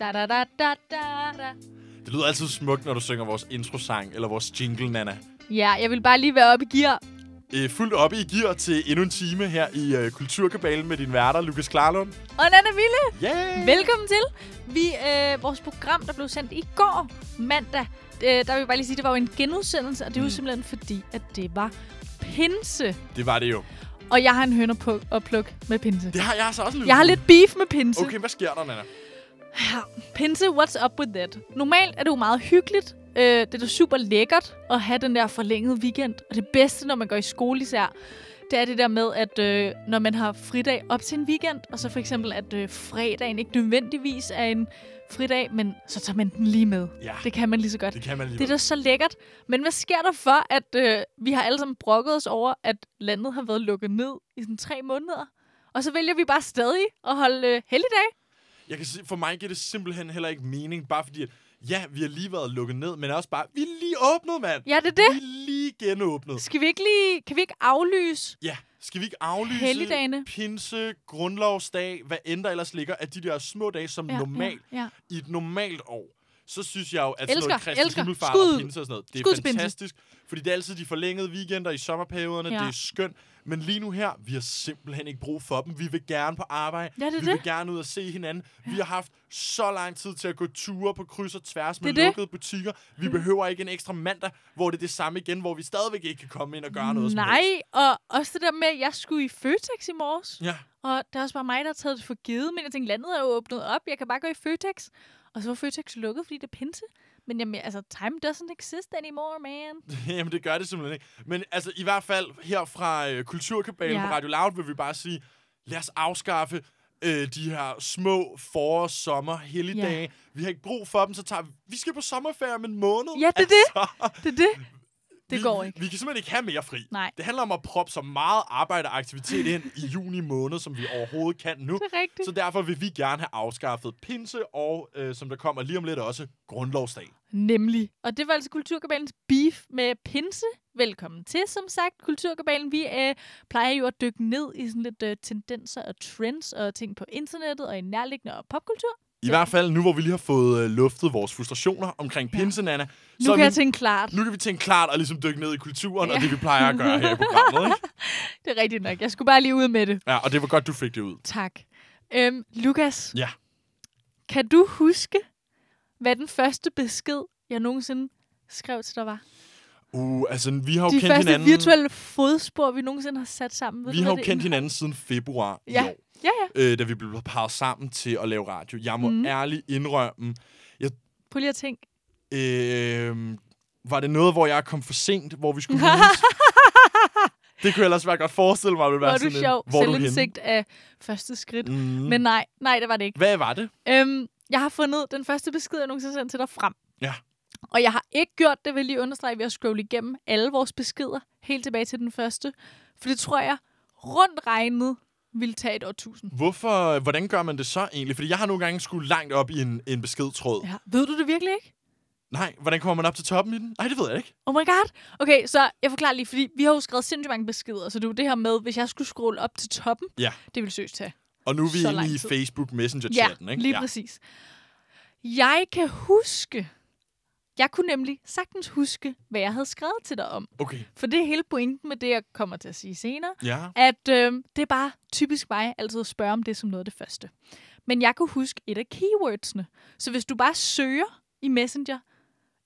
Da, da, da, da, da. Det lyder altid smukt, når du synger vores introsang, eller vores jingle, Nana. Ja, jeg vil bare lige være oppe i gear. Øh, fuldt op i gear til endnu en time her i øh, Kulturkabalen med din værter, Lukas Klarlund. Og Nana Ville, Yeah! velkommen til. Vi, øh, vores program, der blev sendt i går, mandag, øh, der vil jeg bare lige sige, det var jo en genudsendelse, og det jo Mm. simpelthen fordi, at det var pinse. Det var det jo. Og jeg har en høn at puk- at plukke med pinse. Det har jeg altså også lidt. Jeg har lidt beef med pinse. Okay, hvad sker der, Nana? Ja, Pinse, what's up with that? Normalt er det jo meget hyggeligt. Øh, det er da super lækkert at have den der forlængede weekend. Og det bedste, når man går i skole især, det er det der med, at øh, når man har fridag op til en weekend, og så for eksempel, at øh, fredagen ikke nødvendigvis er en fridag, men så tager man den lige med. Ja, Det kan man lige så godt. det kan man lige. Det er da så lækkert. Men hvad sker der for, at øh, vi har alle sammen brokket os over, at landet har været lukket ned i sådan tre måneder? Og så vælger vi bare stadig at holde øh, helligdag. Jeg kan sige, for mig giver det simpelthen heller ikke mening, bare fordi, at, ja, vi har lige været lukket ned, men også bare, vi er lige åbnet, mand. Ja, det er det. Vi er lige genåbnet. Skal vi ikke lige, kan vi ikke aflyse? Ja, skal vi ikke aflyse Helligdagene. pinse, grundlovsdag, hvad end der ellers ligger, af de der små dage, som Ja, normalt, Ja, ja. i et normalt år, så synes jeg jo, at Elsker, sådan noget Kristi elsker. Himmelfart og pinse og sådan noget, det er Skud til pinse. fantastisk. Fordi det er altid de forlængede weekender i sommerperioderne, Ja. det er skønt. Men lige nu her, vi har simpelthen ikke brug for dem. Vi vil gerne på arbejde. Ja, det vi det. vil gerne ud og se hinanden. Vi har haft så lang tid til at gå ture på kryds og tværs med Det er det. lukkede butikker. Vi behøver ikke en ekstra mandag, hvor det er det samme igen, hvor vi stadigvæk ikke kan komme ind og gøre noget Nej, og også det der med, at jeg skulle i Føtex i morges. Ja, Og det er også bare mig, der har taget det for givet. Men jeg tænkte, landet er jo åbnet op. Jeg kan bare gå i Føtex. Og så var Føtex lukket, fordi det er pinse. Men jamen, altså, time doesn't exist anymore, man. Jamen, det gør det simpelthen ikke. Men altså, i hvert fald her fra øh, Kulturkabalen Ja. på Radio Loud vil vi bare sige, lad os afskaffe øh, de her små forårs, sommer, helligdage. Ja. Vi har ikke brug for dem, så tager vi... Vi skal på sommerferie om en måned. Ja, det er det. Altså, Det er det. Det vi, går vi- ikke. Vi kan simpelthen ikke have mere fri. Nej. Det handler om at proppe så meget arbejde og aktivitet ind i juni måned, som vi overhovedet kan nu. Det er rigtigt. Så derfor vil vi gerne have afskaffet pinse og, øh, som der kommer lige om lidt, også grundlovsdag. Nemlig. Og det var altså Kulturkabalens beef med pinse. Velkommen til, som sagt, Kulturkabalen. Vi øh, plejer jo at dykke ned i sådan lidt øh, tendenser og trends og ting på internettet og i nærliggende og popkultur. I hvert fald nu, hvor vi lige har fået øh, luftet vores frustrationer omkring Ja. pinse, Nana, Nu så kan jeg vi- tænke klart. nu kan vi tænke klart og ligesom dykke ned i kulturen, ja. og Ja. det vi plejer at gøre her i programmet. Ikke? Det er rigtigt nok. Jeg skulle bare lige ud med det. Ja, og det var godt, du fik det ud. Tak. Øhm, Lukas, Ja. kan du huske, hvad den første besked, jeg nogensinde skrev til dig var? Uh, altså, vi har jo De kendt første hinanden... virtuelle fodspor, vi nogensinde har sat sammen. Ved vi du, har jo kendt hinanden siden februar Ja. i år, Ja, ja. øh, da vi blev parret sammen til at lave radio. Jeg må mm. ærligt indrømme, Prøv lige at tænke. øh, var det noget, hvor jeg kom for sent, hvor vi skulle det kunne jeg ellers være godt forestille mig, ville Hvor være er du sådan sjov. en, hvor? Selvindsigt af første skridt. Mm. Men nej, nej, det var det ikke. Hvad var det? Øhm, jeg har fundet den første besked, jeg nogensinde har sendt til dig frem. Ja. Og jeg har ikke gjort det, vil jeg lige understrege, ved at scrolle igennem alle vores beskeder, helt tilbage til den første. For det tror jeg, rundt regnet, ville tage et årtusind. Hvorfor, hvordan gør man det så egentlig? Fordi jeg har nogle gange skulle langt op i en, en beskedtråd. Ja. Ved du det virkelig ikke? Nej, hvordan kommer man op til toppen i den? Nej, det ved jeg ikke. Oh my god. Okay, så jeg forklarer lige, fordi vi har jo skrevet sindssygt mange beskeder, så det er det her med, hvis jeg skulle scrolle op til toppen, Ja. det vil søgt tage. Og nu er vi inde i. Facebook Messenger-chatten, ja, ikke? lige præcis. Jeg kan huske, jeg kunne nemlig sagtens huske, hvad jeg havde skrevet til dig om. Okay, For det er hele pointen med det, jeg kommer til at sige senere. ja. At øh, det er bare typisk mig altid at spørge om det som noget af det første. Men jeg kunne huske et af keywordsene. Så hvis du bare søger i Messenger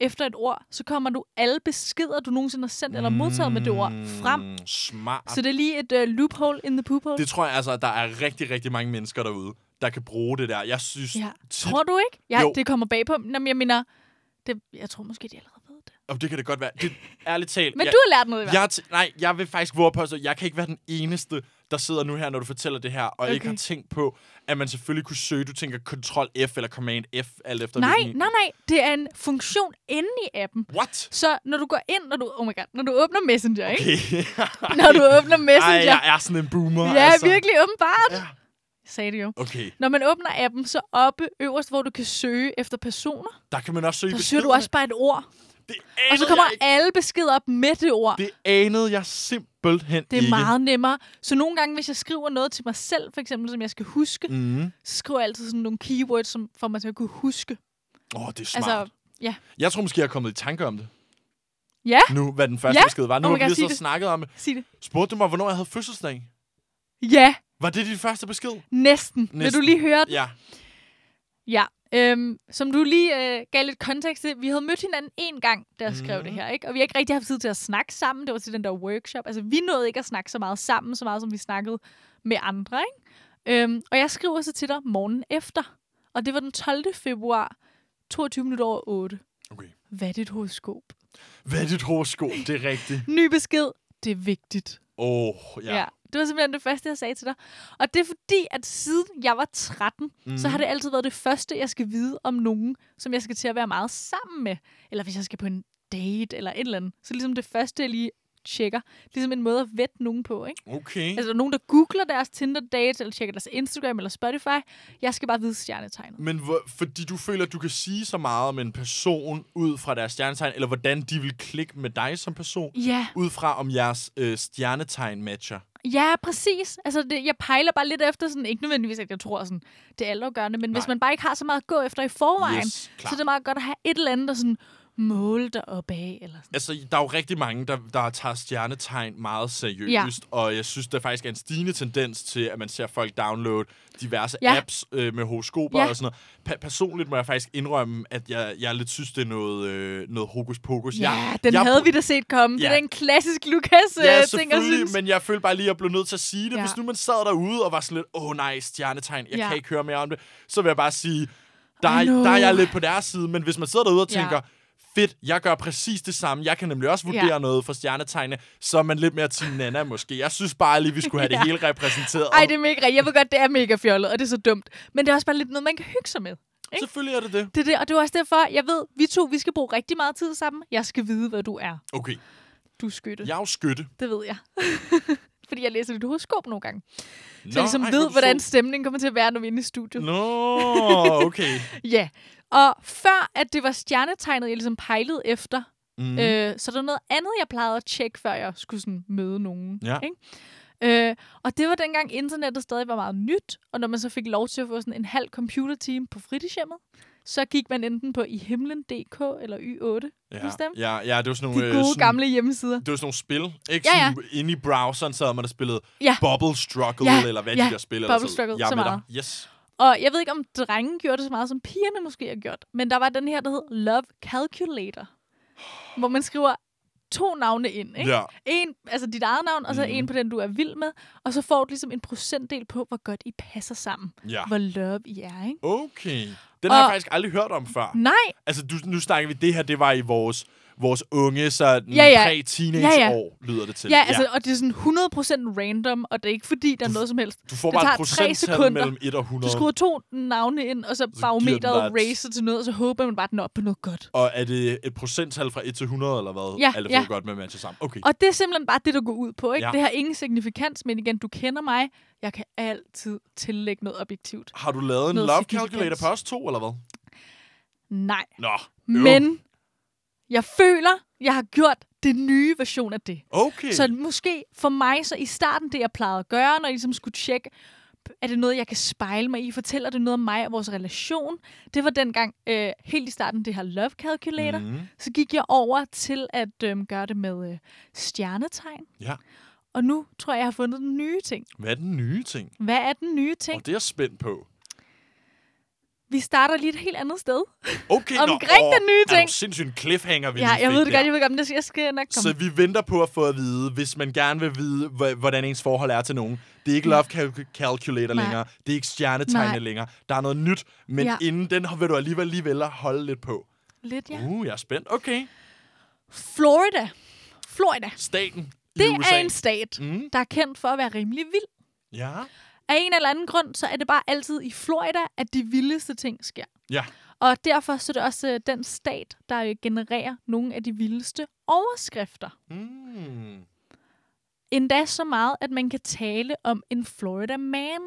efter et ord, så kommer du alle beskeder, du nogensinde har sendt eller modtaget med det ord, frem. Mm, Smart. Så det er lige et uh, loophole in the poop hole. Det tror jeg altså, at der er rigtig, rigtig mange mennesker derude, der kan bruge det der. Jeg synes... Ja. Tror du ikke? Ja, Jo. det kommer bag på. Jamen, jeg mener, det, jeg tror måske, de allerede ved det. Og det kan det godt være. Det, ærligt talt. Men jeg, du har lært noget i hvert fald. Nej, jeg vil faktisk våge på, at jeg kan ikke være den eneste, der sidder nu her, når du fortæller det her, og okay. ikke har tænkt på, at man selvfølgelig kunne søge. Du tænker Ctrl F eller Command F, alt efter Nej, hvilken... nej, nej. Det er en funktion inde i appen. What? Så når du går ind, når du, oh my god, når du åbner Messenger, ikke? Okay. Når du åbner Messenger. Ej, jeg er sådan en boomer, ja, altså. virkelig åbenbart. Ja. Sagde det jo. Okay, Når man åbner appen, så oppe øverst, hvor du kan søge efter personer, der kan man også søge der søger du også bare et ord. Det Og så kommer jeg ikke. alle beskeder op med det ord. Det anede jeg simpelthen Det er ikke. meget nemmere. Så nogle gange, hvis jeg skriver noget til mig selv, for eksempel, som jeg skal huske, Mm. så skriver jeg altid sådan nogle keywords, som får mig til at kunne huske. Åh, oh, det er smart. Altså, ja. Jeg tror måske, jeg er kommet i tanke om det. Ja, Nu, hvad den første Ja. besked var. Nu Oh har vi så det. snakket om det. sig det. Spurgte du mig, hvornår jeg havde fødselsdag? Ja, Var det din første besked? næsten. Næsten. Vil du lige høre den? Ja. Ja. Øhm, som du lige øh, gav lidt kontekst til, vi havde mødt hinanden en gang, da jeg skrev Mhm. det her, ikke? Og vi har ikke rigtig haft tid til at snakke sammen. Det var til den der workshop. Altså, vi nåede ikke at snakke så meget sammen, så meget som vi snakkede med andre, ikke? Øhm, og jeg skriver så til dig morgen efter. Og det var den 12. februar, 22 minutter over 8. Okay. Hvad er dit horoskop? Hvad er dit horoskop? Det er rigtigt. Ny besked. Det er vigtigt. Åh, oh, ja. ja. Det var simpelthen det første, jeg sagde til dig. Og det er fordi, at siden jeg var 13, mm. Mhm. så har det altid været det første, jeg skal vide om nogen, som jeg skal til at være meget sammen med. Eller hvis jeg skal på en date eller et eller andet. Så ligesom det første, jeg lige tjekker. Ligesom en måde at vette nogen på, ikke? Okay. Altså, der er nogen, der googler deres Tinder-dates, eller tjekker deres Instagram eller Spotify. Jeg skal bare vide stjernetegnet. Men hvor, fordi du føler, at du kan sige så meget om en person ud fra deres stjernetegn, eller hvordan de vil klikke med dig som person, Ja, ud fra om jeres øh, stjernetegn matcher. Ja, præcis. Altså, det, jeg pejler bare lidt efter sådan, ikke nødvendigvis, at jeg tror sådan, det er altafgørende, men Nej. hvis man bare ikke har så meget at gå efter i forvejen, Yes, klar. så er det meget godt at have et eller andet, der sådan måle dig op af, eller sådan. Altså, der er jo rigtig mange, der, der tager stjernetegn meget seriøst, Ja. og jeg synes, der faktisk er en stigende tendens til, at man ser folk downloade diverse Ja. apps øh, med horoskoper Ja. og sådan noget. Pa- personligt må jeg faktisk indrømme, at jeg, jeg lidt synes, det er noget, øh, noget hokus pokus. Ja, jeg, den jeg, havde vi da set komme. Ja. Det er en klassisk Lukas Ja, øh, ting, jeg selvfølgelig, synes. men jeg følte bare lige, at jeg blev nødt til at sige det. Ja. Hvis nu man sad derude og var sådan lidt, åh oh, nej, stjernetegn, jeg Ja. kan ikke høre mere om det, så vil jeg bare sige, der, er, know. der er jeg lidt på deres side, men hvis man sidder derude og Ja. Fedt, jeg gør præcis det samme, jeg kan nemlig også vurdere Ja. noget for stjernetegne, så er man lidt mere til Nana måske. Jeg synes bare lige, vi skulle have det Ja. hele repræsenteret. Ej, det er mega rigtigt. Jeg ved godt, det er mega fjollet, og det er så dumt. Men det er også bare lidt noget, man kan hygge sig med. ikke? Selvfølgelig er det det. Det er det, og det er også derfor, jeg ved, vi to, vi skal bruge rigtig meget tid sammen. Jeg skal vide, hvad du er. Okay, Du er skytte. jeg er jo skytte. Det ved jeg. Fordi jeg læser dit horoskop nogle gange. Så Nå, jeg ligesom ej, ved, hvordan sød. stemningen kommer til at være, når vi er inde i studiet. Nå, okay. Ja. Og før, at det var stjernetegnet, jeg ligesom pejlede efter, Mm. Øh, så der er noget andet, jeg plejede at tjekke, før jeg skulle sådan møde nogen. Ja. Ikke? Øh, og det var dengang internettet stadig var meget nyt, og når man så fik lov til at få sådan en halv computerteam på fritidshjemmet, så gik man enten på ihimlen.dk eller Y8. ja. ja, ja, det var sådan De nogle... øh, gode sådan, gamle hjemmesider. Det var sådan nogle spil, ikke? Ja, ja. Sådan, inde i browseren sad man og spillede Ja. Bubble Struggle, Ja, eller hvad ja. de der spil. Bubble eller så. Struggle, så med meget. dig. Yes. Og jeg ved ikke, om drenge gjorde det så meget, som pigerne måske har gjort. Men der var den her, der hed Love Calculator. Hvor man skriver to navne ind. Ikke? Ja. En, altså dit eget navn, og så Mhm. en på den, du er vild med. Og så får du ligesom en procentdel på, hvor godt I passer sammen. ja. Hvor love I er, ikke? Okay. Den har jeg Og- faktisk aldrig hørt om før. Nej, Altså, du, nu snakker vi, det her, det var i vores, vores unge, så Ja, ja. præ-teenage-år, lyder det til. ja, altså, og det er sådan 100% random, og det er ikke fordi, der er Du- noget som helst. Du får det bare et procenttal mellem 1 og Du 100. skriver to navne ind, og så den barometeret racer til noget, og så håber man bare, at den er op på noget godt. Og er det et procenttal fra 1 til 100, eller hvad? Ja, Alle ja. får godt med at matche sammen. Okay. Og det er simpelthen bare det, der går ud på. Ikke? Ja. Det har ingen signifikans, men igen, du kender mig. Jeg kan altid tillægge noget objektivt. Har du lavet en love calculator på os to, eller hvad? Nej, Nå. øv. men jeg føler, jeg har gjort det nye version af det. Okay. Så måske for mig, så i starten, det jeg plejede at gøre, når jeg ligesom skulle tjekke, er det noget, jeg kan spejle mig i? Fortæller det noget om mig og vores relation? Det var dengang, øh, helt i starten, det her Love Calculator. Mm. Så gik jeg over til at øh, gøre det med øh, stjernetegn. Ja. Og nu tror jeg, jeg har fundet den nye ting. Hvad er den nye ting? Hvad er den nye ting? Og det er jeg spændt på. Vi starter lige et helt andet sted. Okay, Omkring nå, den nye Er ting. du sindssygt en cliffhanger, vi Ja, jeg ved det godt, jeg ved godt, men jeg skal nok komme. Så vi venter på at få at vide, hvis man gerne vil vide, hvordan ens forhold er til nogen. Det er ikke love cal- calculator Nej. længere. Det er ikke stjernetegne Nej. længere. Der er noget nyt, men Ja. inden den vil du alligevel lige vælge at holde lidt på. Lidt, ja. Uh, jeg er spændt. Okay. Florida. Florida. Staten Det USA. er en stat, Mm, der er kendt for at være rimelig vild. ja. Af en eller anden grund, så er det bare altid i Florida, at de vildeste ting sker. Ja. Og derfor så er det også øh, den stat, der øh, genererer nogle af de vildeste overskrifter. Mm. Endda så meget, at man kan tale om en Florida man.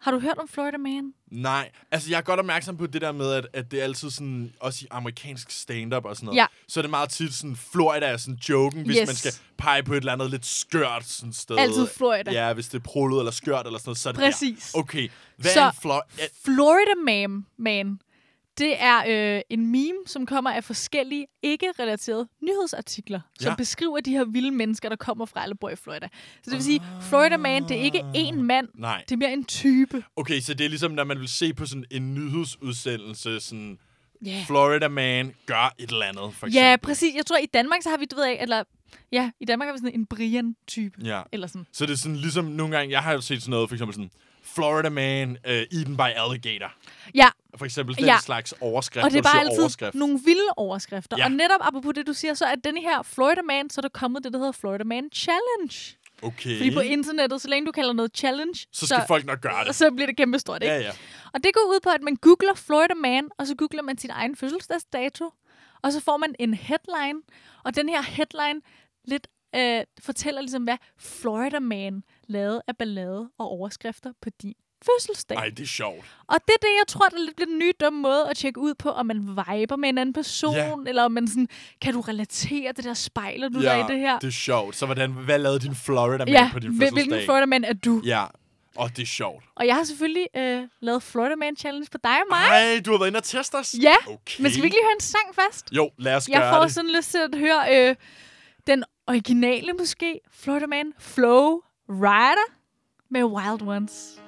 Har du hørt om Florida Man? Nej, altså jeg er godt opmærksom på det der med, at, at det er altid sådan, også i amerikansk stand-up og sådan noget, Ja. så er det meget tit sådan, Florida er sådan joken, hvis Yes. man skal pege på et eller andet lidt skørt sådan sted. Altid Florida. Ja, hvis det er prullet eller skørt eller sådan noget, så er det Præcis. der. Okay, hvad Så- er en Florida? Florida Man, man det er øh, en meme, som kommer af forskellige ikke-relaterede nyhedsartikler, som Ja. beskriver de her vilde mennesker, der kommer fra eller bor i Florida. Så det vil sige, Florida Man, det er ikke én mand, Nej. det er mere en type. Okay, så det er ligesom, når man vil se på sådan en nyhedsudsendelse, sådan Ja. Florida Man gør et eller andet, for eksempel. Ja, præcis. Jeg tror, i Danmark, så har vi, du ved ikke, eller... Ja, i Danmark har vi sådan en Brian-type. Ja. Eller sådan. Så det er sådan ligesom nogle gange, jeg har jo set sådan noget, for eksempel sådan, Florida Man, uh, eaten by alligator. Ja, For eksempel den Ja. slags overskrift. og det er bare altid overskrift. nogle vilde overskrifter. Ja. Og netop apropos det, du siger, så er den her Florida Man, så er der kommet det, der hedder Florida Man Challenge. Okay. Fordi på internettet, så længe du kalder noget challenge, så skal folk nok gøre det. så bliver det kæmpe stort, ikke? Ja, ja. Og det går ud på, at man googler Florida Man, og så googler man sin egen fødselsdagsdato, og så får man en headline, og den her headline lidt øh, fortæller ligesom, hvad Florida Man lavede af ballade og overskrifter på din fødselsdag. Ej, det er sjovt. Og det er det, jeg tror, der lidt bliver den nye dumme måde at tjekke ud på, om man viber med en anden person, Ja. eller om man sådan, kan du relatere det der spejler du ja, dig i det her? det er sjovt. Så hvordan, hvad lavede din Florida Man ja, på din fødselsdag? hvilken Florida Man er du? Ja, og det er sjovt. Og jeg har selvfølgelig øh, lavet Florida Man Challenge på dig og mig. Ej, du har været inde og teste os? Ja, Okay. men skal vi ikke lige høre en sang først? Jo, lad os Jeg gøre får det. sådan lyst til at høre øh, den originale måske, Florida Man Flow Rider med Wild Ones.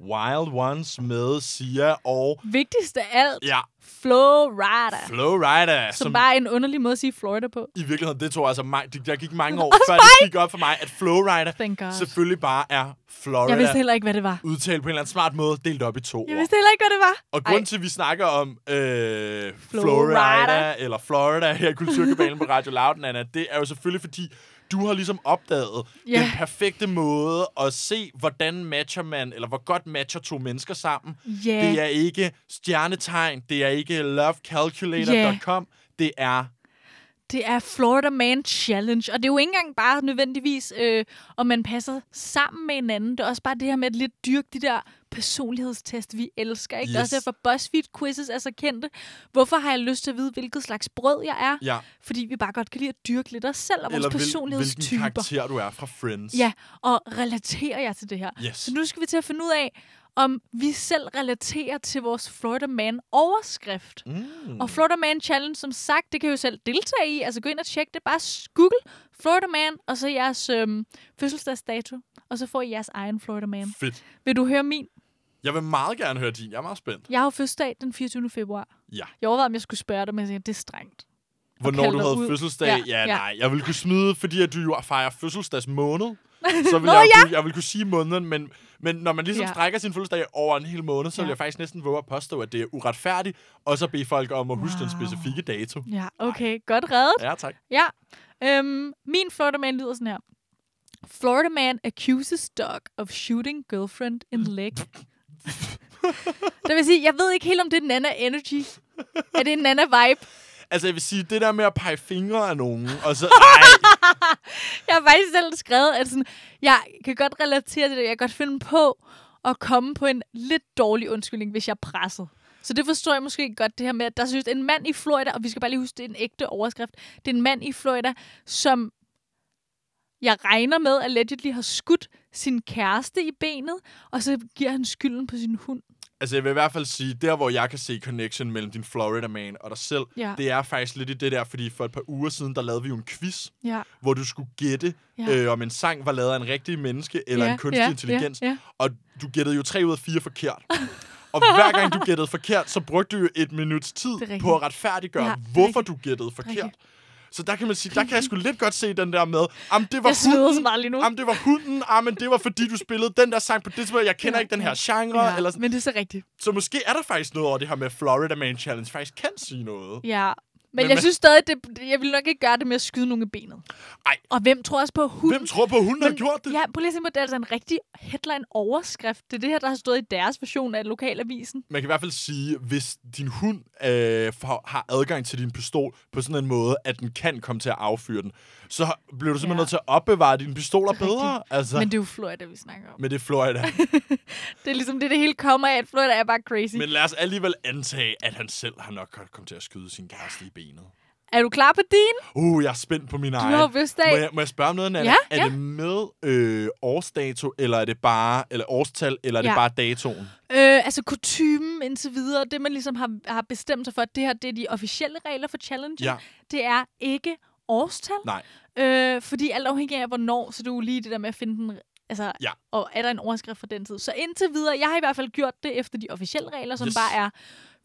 Wild Ones med Sia og... Vigtigst af alt, Ja, Florida. Flowrider. Som bare er en underlig måde at sige Florida på. I virkeligheden, det tror jeg altså, der gik mange år, før det gik op for mig, at God. selvfølgelig bare er Florida. Jeg vidste heller ikke, hvad det var. udtalt på en eller anden smart måde, delt op i to Jeg vidste heller ikke, hvad det var. Og grunden til, at vi snakker om øh, Florida. Florida eller Florida her i Kulturkabalen på Radio Loud, Nana, det er jo selvfølgelig, fordi du har ligesom opdaget Ja. den perfekte måde at se, hvordan matcher man, eller hvor godt matcher to mennesker sammen. Ja. Det er ikke stjernetegn, det er ikke lovecalculator.com, det er Det er Florida Man Challenge, og det er jo ikke engang bare nødvendigvis, øh, om man passer sammen med hinanden. Det er også bare det her med at lidt dyrke de der personlighedstest, vi elsker. Ikke? Yes. også derfor BuzzFeed-quizzes er så kendte. Hvorfor har jeg lyst til at vide, hvilket slags brød jeg er? ja, Fordi vi bare godt kan lide at dyrke lidt os selv og vores eller hvil, hvilken personlighedstyper. karakter du er fra Friends. Ja, og relaterer jeg til det her. Yes. Så nu skal vi til at finde ud af, om vi selv relaterer til vores Florida Man overskrift. Mm. Og Florida Man Challenge, som sagt, det kan I jo selv deltage i. Altså gå ind og tjek det. Bare google Florida Man, og så jeres øhm, fødselsdagsdato. Og så får I jeres egen Florida Man. Fedt. Vil du høre min? Jeg vil meget gerne høre din. Jeg er meget spændt. Jeg har jo fødselsdag den 24. februar. Ja. Jeg overvejede, om jeg skulle spørge dig, men jeg tænkte, det er strengt. Hvornår du havde ud. fødselsdag? Ja, Ja, ja, nej. Jeg vil kunne smide, fordi at du jo fejrer fødselsdagsmåned. Så vil Nå, jeg, ja. kunne, jeg vil kunne sige måneden, men, men når man ligesom Ja. strækker sin fødselsdag over en hel måned, så vil Ja. jeg faktisk næsten våge at påstå, at det er uretfærdigt, og så bede folk om at huske den Wow. specifikke dato. Ja, okay. Godt reddet. Ja, tak. Ja. Øhm, min Florida Man lyder sådan her. Florida Man accuses dog of shooting girlfriend in leg. det vil sige, jeg ved ikke helt, om det er Nana Energy. Er det en Nana vibe? Altså, jeg vil sige, det der med at pege fingre af nogen, og så... Ej, faktisk selv skrevet, at sådan, jeg kan godt relatere til det. Jeg kan godt finde på at komme på en lidt dårlig undskyldning, hvis jeg er presset. Så det forstår jeg måske godt, det her med, at der synes en mand i Florida, og vi skal bare lige huske, det er en ægte overskrift, det er en mand i Florida, som jeg regner med, allegedly har skudt sin kæreste i benet, og så giver han skylden på sin hund altså, jeg vil i hvert fald sige, der hvor jeg kan se connection mellem din Florida Man og dig selv, Ja. det er faktisk lidt i det der, fordi for et par uger siden, der lavede vi jo en quiz, Ja. hvor du skulle gætte, Ja. øh, om en sang var lavet af en rigtig menneske eller Ja, en kunstig ja, intelligens. ja, ja. Og du gættede jo tre ud af fire forkert. og hver gang du gættede forkert, så brugte du jo et minuts tid på at retfærdiggøre, Ja, hvorfor rigtigt. du gættede forkert. rigtigt. Så der kan man sige, der kan jeg sgu lidt godt se den der med, om det var Jeg hunden, meget lige nu. om det var hunden, ah, men det var fordi du spillede den der sang på det tidspunkt, jeg kender Ja, ikke den her genre, Ja, eller sådan. men det er så rigtigt. Så måske er der faktisk noget over det her med Florida Man Challenge, faktisk kan sige noget. Ja. Men, Men jeg synes stadig, det, jeg vil nok ikke gøre det med at skyde nogen i benet. Ej. Og hvem tror også på hunden? Hvem tror på, hunden har Men- gjort det? Ja, prøv lige at se på, det er altså en rigtig headline-overskrift. Det er det her, der har stået i deres version af lokalavisen. Man kan i hvert fald sige, hvis din hund øh, har adgang til din pistol på sådan en måde, at den kan komme til at affyre den, så bliver du simpelthen Ja. nødt til at opbevare dine pistoler er bedre. Altså, Men det er jo Florida, vi snakker om. med det Florida. Det er ligesom det, det hele kommer af, at Florida er bare crazy. Men lad os alligevel antage, at han selv har nok kommet til at skyde sin kæreste i benet. Er du klar på din? Uh, jeg er spændt på min Du egen. har jo fødselsdag. Må jeg, må jeg spørge om noget, Nana? Ja, er ja. det med øh, årsdato, eller er det bare eller årstal, eller er det Ja. bare datoen? Øh, altså kutumen indtil videre, det man ligesom har, har bestemt sig for, at det her det er de officielle regler for challenge. Ja. Det er ikke årstal. Nej. Øh, fordi alt afhængig af, hvornår, så det jo lige det der med at finde den... Altså, Ja. og er der en overskrift fra den tid? Så indtil videre, jeg har i hvert fald gjort det efter de officielle regler, som Yes. bare er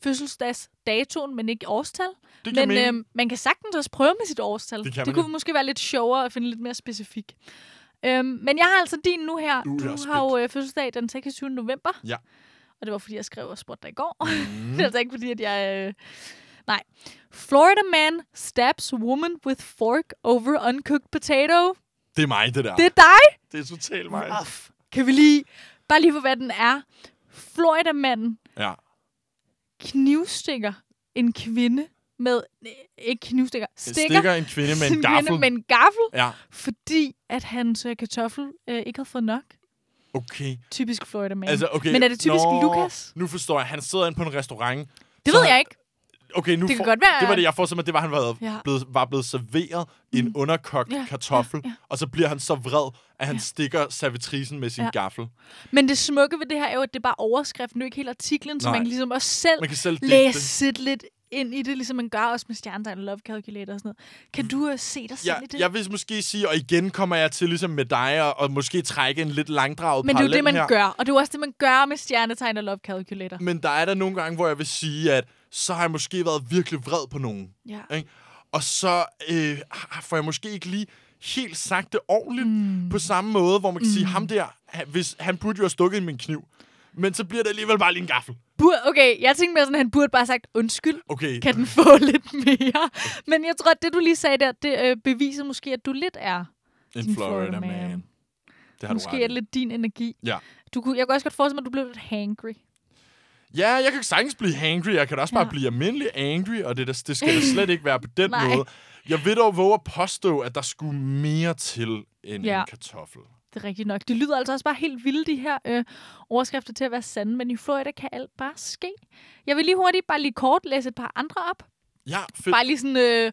fødselsdagsdatoen, men ikke årstal. Det Men mening. øhm, man kan sagtens også prøve med sit årstal. Det det kunne jo. måske være lidt sjovere at finde lidt mere specifik. Øhm, men jeg har altså din nu her. Uh, du har jo øh, fødselsdag den 26. november. Ja. Og det var, fordi jeg skrev og spurgte dig i går. Mm. det er altså ikke, fordi at jeg... Øh... Nej. Florida man stabs woman with fork over uncooked potato. Det er mig, det der. Det er dig! det er totalt mig. Uff. Kan vi lige... Bare lige for, hvad den er. Florida-manden Ja. Knivstikker en kvinde med... Nej, ikke knivstikker. Stikker, Stikker en kvinde med en kvinde gaffel. med en gaffel, Ja, fordi at hans øh, kartoffel øh, ikke havde fået nok. okay. Typisk Florida man. Altså, okay. Men er det typisk Nå, Lukas? Nu forstår jeg. Han sidder inde på en restaurant. det ved jeg ikke. Okay, nu Det kan får, godt være- Det var det, jeg får simpelthen, det var, at han var, Ja. blevet, var blevet serveret mm. en underkogt Ja, kartoffel, ja, ja. og så bliver han så vred, at han Ja. stikker servitrisen med sin Ja. gaffel. Men det smukke ved det her er jo, at det er bare overskriften, nu ikke helt artiklen, så Nej. man kan ligesom også selv Man kan selv læse lidt ind i det, ligesom man gør også med stjernetegn og love calculator og sådan noget. Kan du uh, se dig selv Ja, i det? jeg vil måske sige, og igen kommer jeg til ligesom med dig, og, og måske trække en lidt langdraget Men det er jo det, man her. gør. Og det er også det, man gør med stjernetegn og love calculator. Men der er der nogle gange, hvor jeg vil sige, at så har jeg måske været virkelig vred på nogen. Ja. Ikke? Og så øh, får jeg måske ikke lige helt sagt det ordentligt mm. på samme måde, hvor man kan mm. sige, ham der, han, hvis, han burde jo have stukket min kniv. Men så bliver det alligevel bare lige en gaffel. Bur, okay, jeg tænkte mere sådan, at han burde bare have sagt undskyld. Okay, Kan den få lidt mere? Men jeg tror, at det, du lige sagde der, det øh, beviser måske, at du lidt er. en Florida, Florida man. man. Det har Måske du er ret i. lidt din energi. Ja. Du kunne, jeg kan også godt forestille mig, at du blev lidt hangry. Ja, jeg kan sagtens blive hangry. Jeg kan da også bare Ja. blive almindelig angry, og det, der, det skal da slet ikke være på den måde. Jeg vil dog våge at påstå, at der skulle mere til end Ja. en kartoffel. Det er rigtigt nok. Det lyder altså også bare helt vildt, de her øh, overskrifter til at være sande, men i Florida kan alt bare ske. Jeg vil lige hurtigt, bare lige kort, læse et par andre op. Ja, fedt. Bare lige sådan, øh,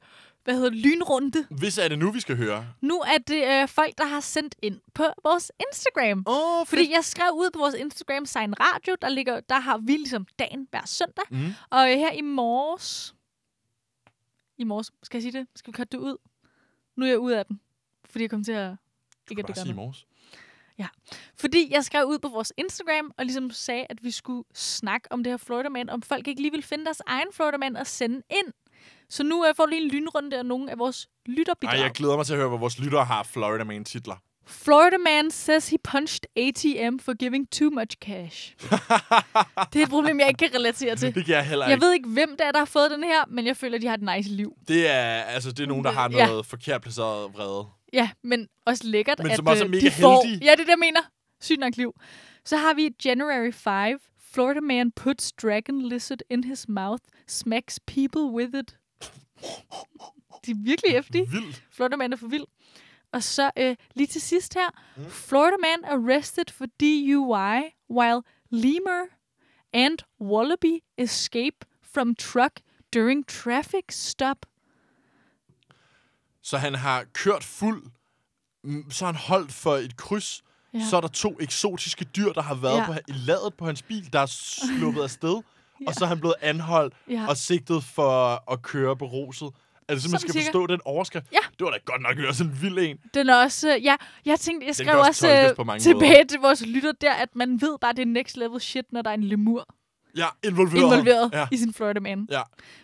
hvad hedder det, lynrunde. Hvis er det nu, vi skal høre. Nu er det øh, folk, der har sendt ind på vores Instagram. Oh, Fordi jeg skrev ud på vores Instagram, Sign Radio, der, ligger, der har vi ligesom dagen hver søndag. Mm. Og øh, her i morges... I morges, skal jeg sige det? Skal vi cutte det ud? Nu er jeg ude af den. Fordi jeg kom til at... Ikke, at det gør sige i morges. Fordi jeg skrev ud på vores Instagram og ligesom sagde, at vi skulle snakke om det her Florida Man, om folk ikke lige vil finde deres egen Florida Man og sende ind. Så nu øh, får du lige en lynrunde af nogle af vores lytterbidrag. Ej, jeg glæder mig til at høre, hvad vores lyttere har Florida Man titler. Florida man says he punched ATM for giving too much cash. det er et problem, jeg ikke kan relatere til. Det kan jeg heller Jeg ikke. ved ikke, hvem det er, der har fået den her, men jeg føler, at de har et nice liv. Det er, altså, det er nogen, der har Ja. noget forkert placeret vrede. Ja, men også lækkert, Men at som også er øh, mega de får... heldige. Ja, det er det, jeg mener. Sygt nok liv. Så har vi January 5. Florida man puts dragon lizard in his mouth, smacks people with it. De er virkelig hæftige. Vildt. Florida man er for vild. Og så øh, lige til sidst her. Mm. Florida man arrested for DUI while lemur and wallaby escape from truck during traffic stop. Så han har kørt fuld. mm, Så har han holdt for et kryds. Ja. Så er der to eksotiske dyr, der har været ja. på, i ladet på hans bil, der er sluppet afsted. ja. Og så er han blevet anholdt Ja. og sigtet for at køre beruset. Er det simpelthen, Sådan skal cirka. forstå den overskrift? Ja. Det var da godt nok også en vild en. Den er også, øh, ja, jeg tænkte, jeg skrev også også, øh, på mange tilbage måder. til vores lytter der, at man ved bare, det er next level shit, når der er en lemur Ja, involveret. involveret Ja. i sin Florida man. ja.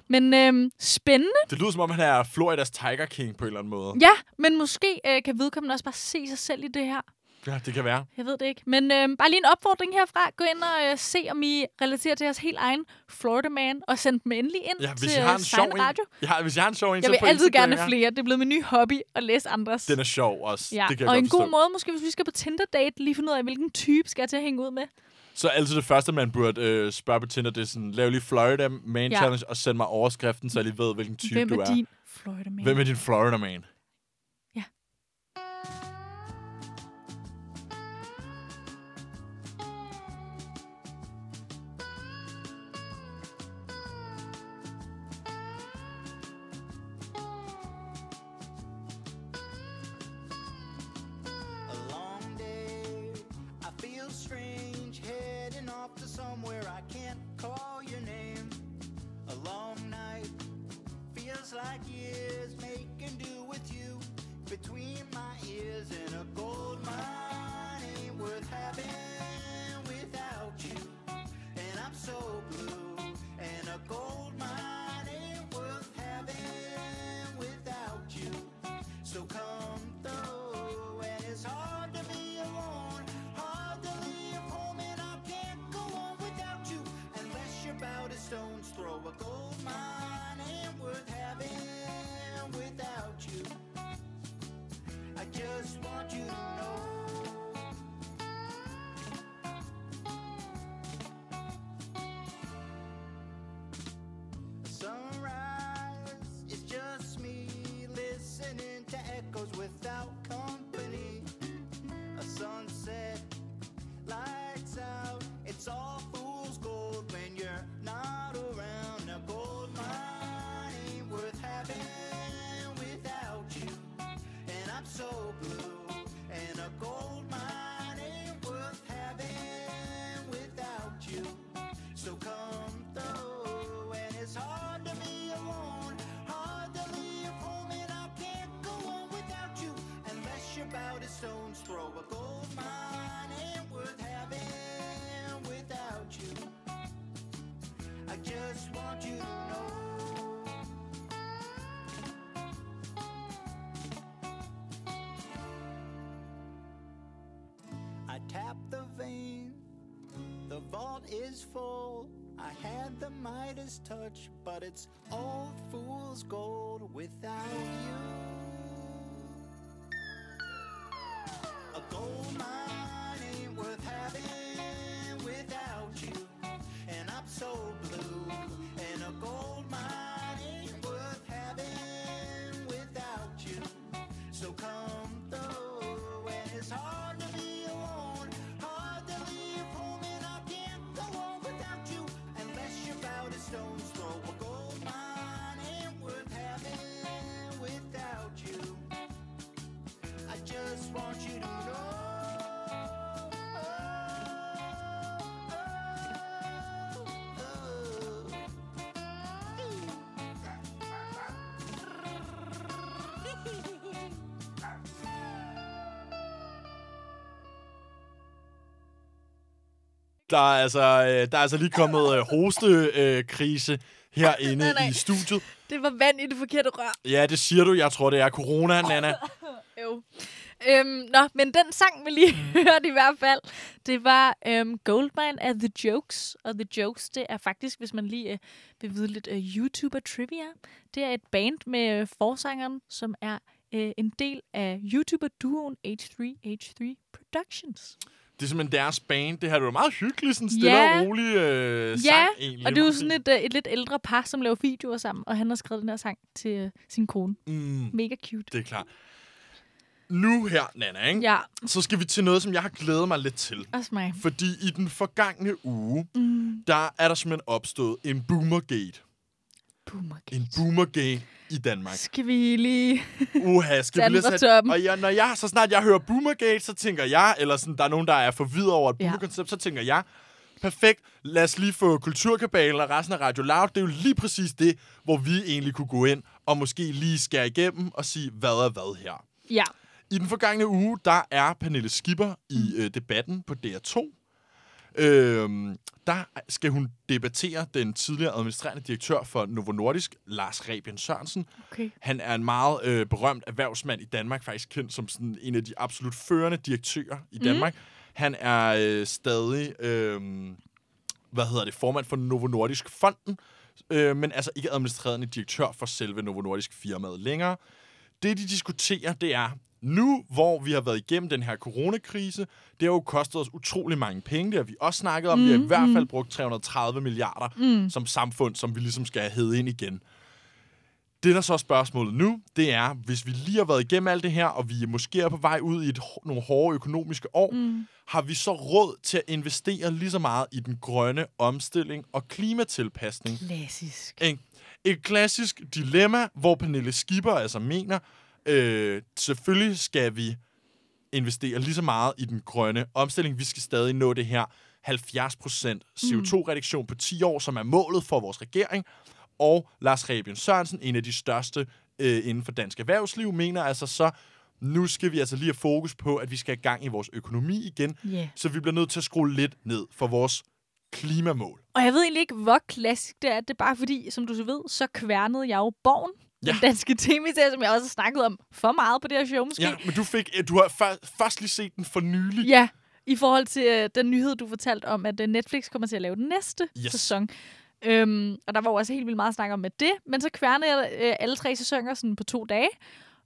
Men øhm, spændende. Det lyder som om, han er Floridas Tiger King på en eller anden måde. Ja, men måske øh, kan vedkommende også bare se sig selv i det her. Ja, det kan være. Jeg ved det ikke. Men øhm, bare lige en opfordring herfra. Gå ind og øh, se, om I relaterer til jeres helt egen Florida man, og send dem endelig ind Ja, hvis til jeg har en øh, sjov Sign en. Radio. Har, hvis jeg har en sjov en, Jeg vil altid Instagram, gerne ja. flere. Det er blevet min nye hobby at læse andres. Den er sjov også. ja. Det kan jeg og en god forstå. måde, måske hvis vi skal på Tinder-date, lige finde ud af, hvilken type skal jeg til at hænge ud med. Så altid det første, man burde øh, spørge på Tinder, det er sådan, lav lige Florida Man Ja. Challenge, og send mig overskriften, så jeg lige ved, hvilken type Hvem du er er. din Florida man? Hvem er din Florida Man? Stone's throw. A gold mine ain't worth having without you. I just vault is full. I had the Midas touch, but it's old fool's gold without you. Der er altså, øh, der er altså lige kommet øh, hostekrise herinde Nej, nej. i studiet. Det var vand i det forkerte rør. Ja, det siger du. Jeg tror, det er corona, Nana. Jo. Øhm, nå, men den sang, vi lige hørte i hvert fald, det var øhm, Goldmine af The Jokes. Og The Jokes, det er faktisk, hvis man lige øh, vil vide lidt øh, YouTuber-trivia, det er et band med øh, forsangeren, som er øh, en del af YouTuber-duoen H3H3 Productions. Det er simpelthen deres band. Det her det var meget hyggeligt, sådan stille Ja. og rolig øh, sang egentlig. Og det er jo sådan et, øh, et lidt ældre par, som laver videoer sammen, og han har skrevet den her sang til øh, sin kone. Mm, Mega cute. det er klart. Nu her, Nana, ikke? Ja, så skal vi til noget, som jeg har glædet mig lidt til. også mig. Fordi i den forgangne uge, Mm. der er der simpelthen opstået en boomergate. Boomergate. En boomergate i Danmark. Skal vi lige... Uha, skal vi lige sætte... Og jeg, når jeg, så snart jeg hører boomergate, så tænker jeg, eller sådan, der er nogen, der er forvirret over et Ja. boomerkoncept, så tænker jeg, perfekt, lad os lige få kulturkabalen og resten af Radio Loud. Det er jo lige præcis det, hvor vi egentlig kunne gå ind og måske lige skære igennem og sige, hvad er hvad her. Ja. I den forgangne uge, der er Pernille Skipper i øh, debatten på DR2. Øhm, der skal hun debattere den tidligere administrerende direktør for Novo Nordisk, Lars Rebien Sørensen. Okay. Han er en meget øh, berømt erhvervsmand i Danmark, faktisk kendt som sådan en af de absolut førende direktører i Danmark. Han er øh, stadig, øh, hvad hedder det, formand for Novo Nordisk Fonden, øh, men altså ikke administrerende direktør for selve Novo Nordisk firmaet længere. Det, de diskuterer, det er, nu hvor vi har været igennem den her coronakrise, det har jo kostet os utrolig mange penge, det har vi også snakket om. Mm, vi har i hvert fald brugt 330 milliarder mm. som samfund, som vi ligesom skal have ind igen. Det, der så er spørgsmålet nu, det er, hvis vi lige har været igennem alt det her, og vi måske er på vej ud i et, nogle hårde økonomiske år, mm. har vi så råd til at investere lige så meget i den grønne omstilling og klimatilpasning? Klassisk. Ikke? Et klassisk dilemma, hvor Pernille Skipper altså mener, øh, selvfølgelig skal vi investere lige så meget i den grønne omstilling. Vi skal stadig nå det her 70% CO2-reduktion på 10 år, som er målet for vores regering. Og Lars Rebien Sørensen, en af de største øh, inden for dansk erhvervsliv, mener altså så, nu skal vi altså lige have fokus på, at vi skal have gang i vores økonomi igen, Ja. så vi bliver nødt til at skrue lidt ned for vores klimamål. Og jeg ved egentlig ikke, hvor klassisk det er. Det er bare fordi, som du så ved, så kværnede jeg jo Borgen. Ja. Den danske tv-serie, som jeg også har snakket om for meget på det her show, måske. Ja, men du fik, øh, du har før, først lige set den for nylig. Ja, i forhold til øh, den nyhed, du fortalte om, at øh, Netflix kommer til at lave den næste Yes. sæson. Øhm, og der var jo også helt vildt meget snak om med det. Men så kværnede jeg øh, alle tre sæsoner sådan på to dage.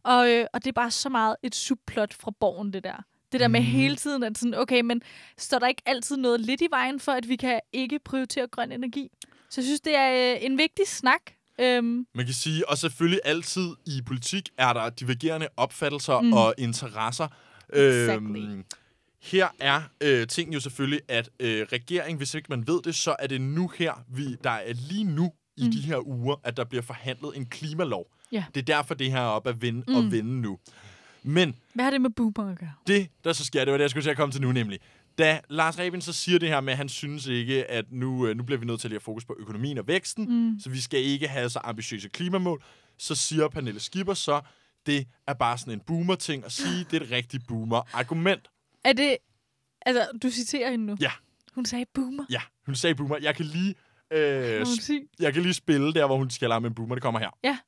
Og, øh, og det er bare så meget et subplot fra borgen, det der. Det der med Mhm. hele tiden, at sådan, okay, men står der ikke altid noget lidt i vejen for, at vi kan ikke prioritere grøn energi? Så jeg synes, det er øh, en vigtig snak. Øhm, Man kan sige, og selvfølgelig altid i politik er der divergerende opfattelser Mm. og interesser. Exactly. Øhm, her er øh, ting jo selvfølgelig, at øh, regeringen, hvis ikke man ved det, så er det nu her, vi, der er lige nu i Mm. de her uger, at der bliver forhandlet en klimalov. Ja. Det er derfor, det her er op at vende mm. og vende nu. Men hvad har det med boomer at gøre? det, der så sker, det var det, jeg skulle til at komme til nu nemlig. Da Lars Rebien så siger det her med, at han synes ikke, at nu, øh, nu bliver vi nødt til at fokus på økonomien og væksten, Mm. så vi skal ikke have så ambitiøse klimamål, så siger Pernille Skipper så, det er bare sådan en boomer-ting at sige, det er et rigtigt boomer-argument. Er det... Altså, du citerer hende nu. Ja. Hun sagde boomer. Ja, hun sagde boomer. Jeg kan lige, øh, jeg kan lige spille der, hvor hun skal ham en boomer. Det kommer her. Ja.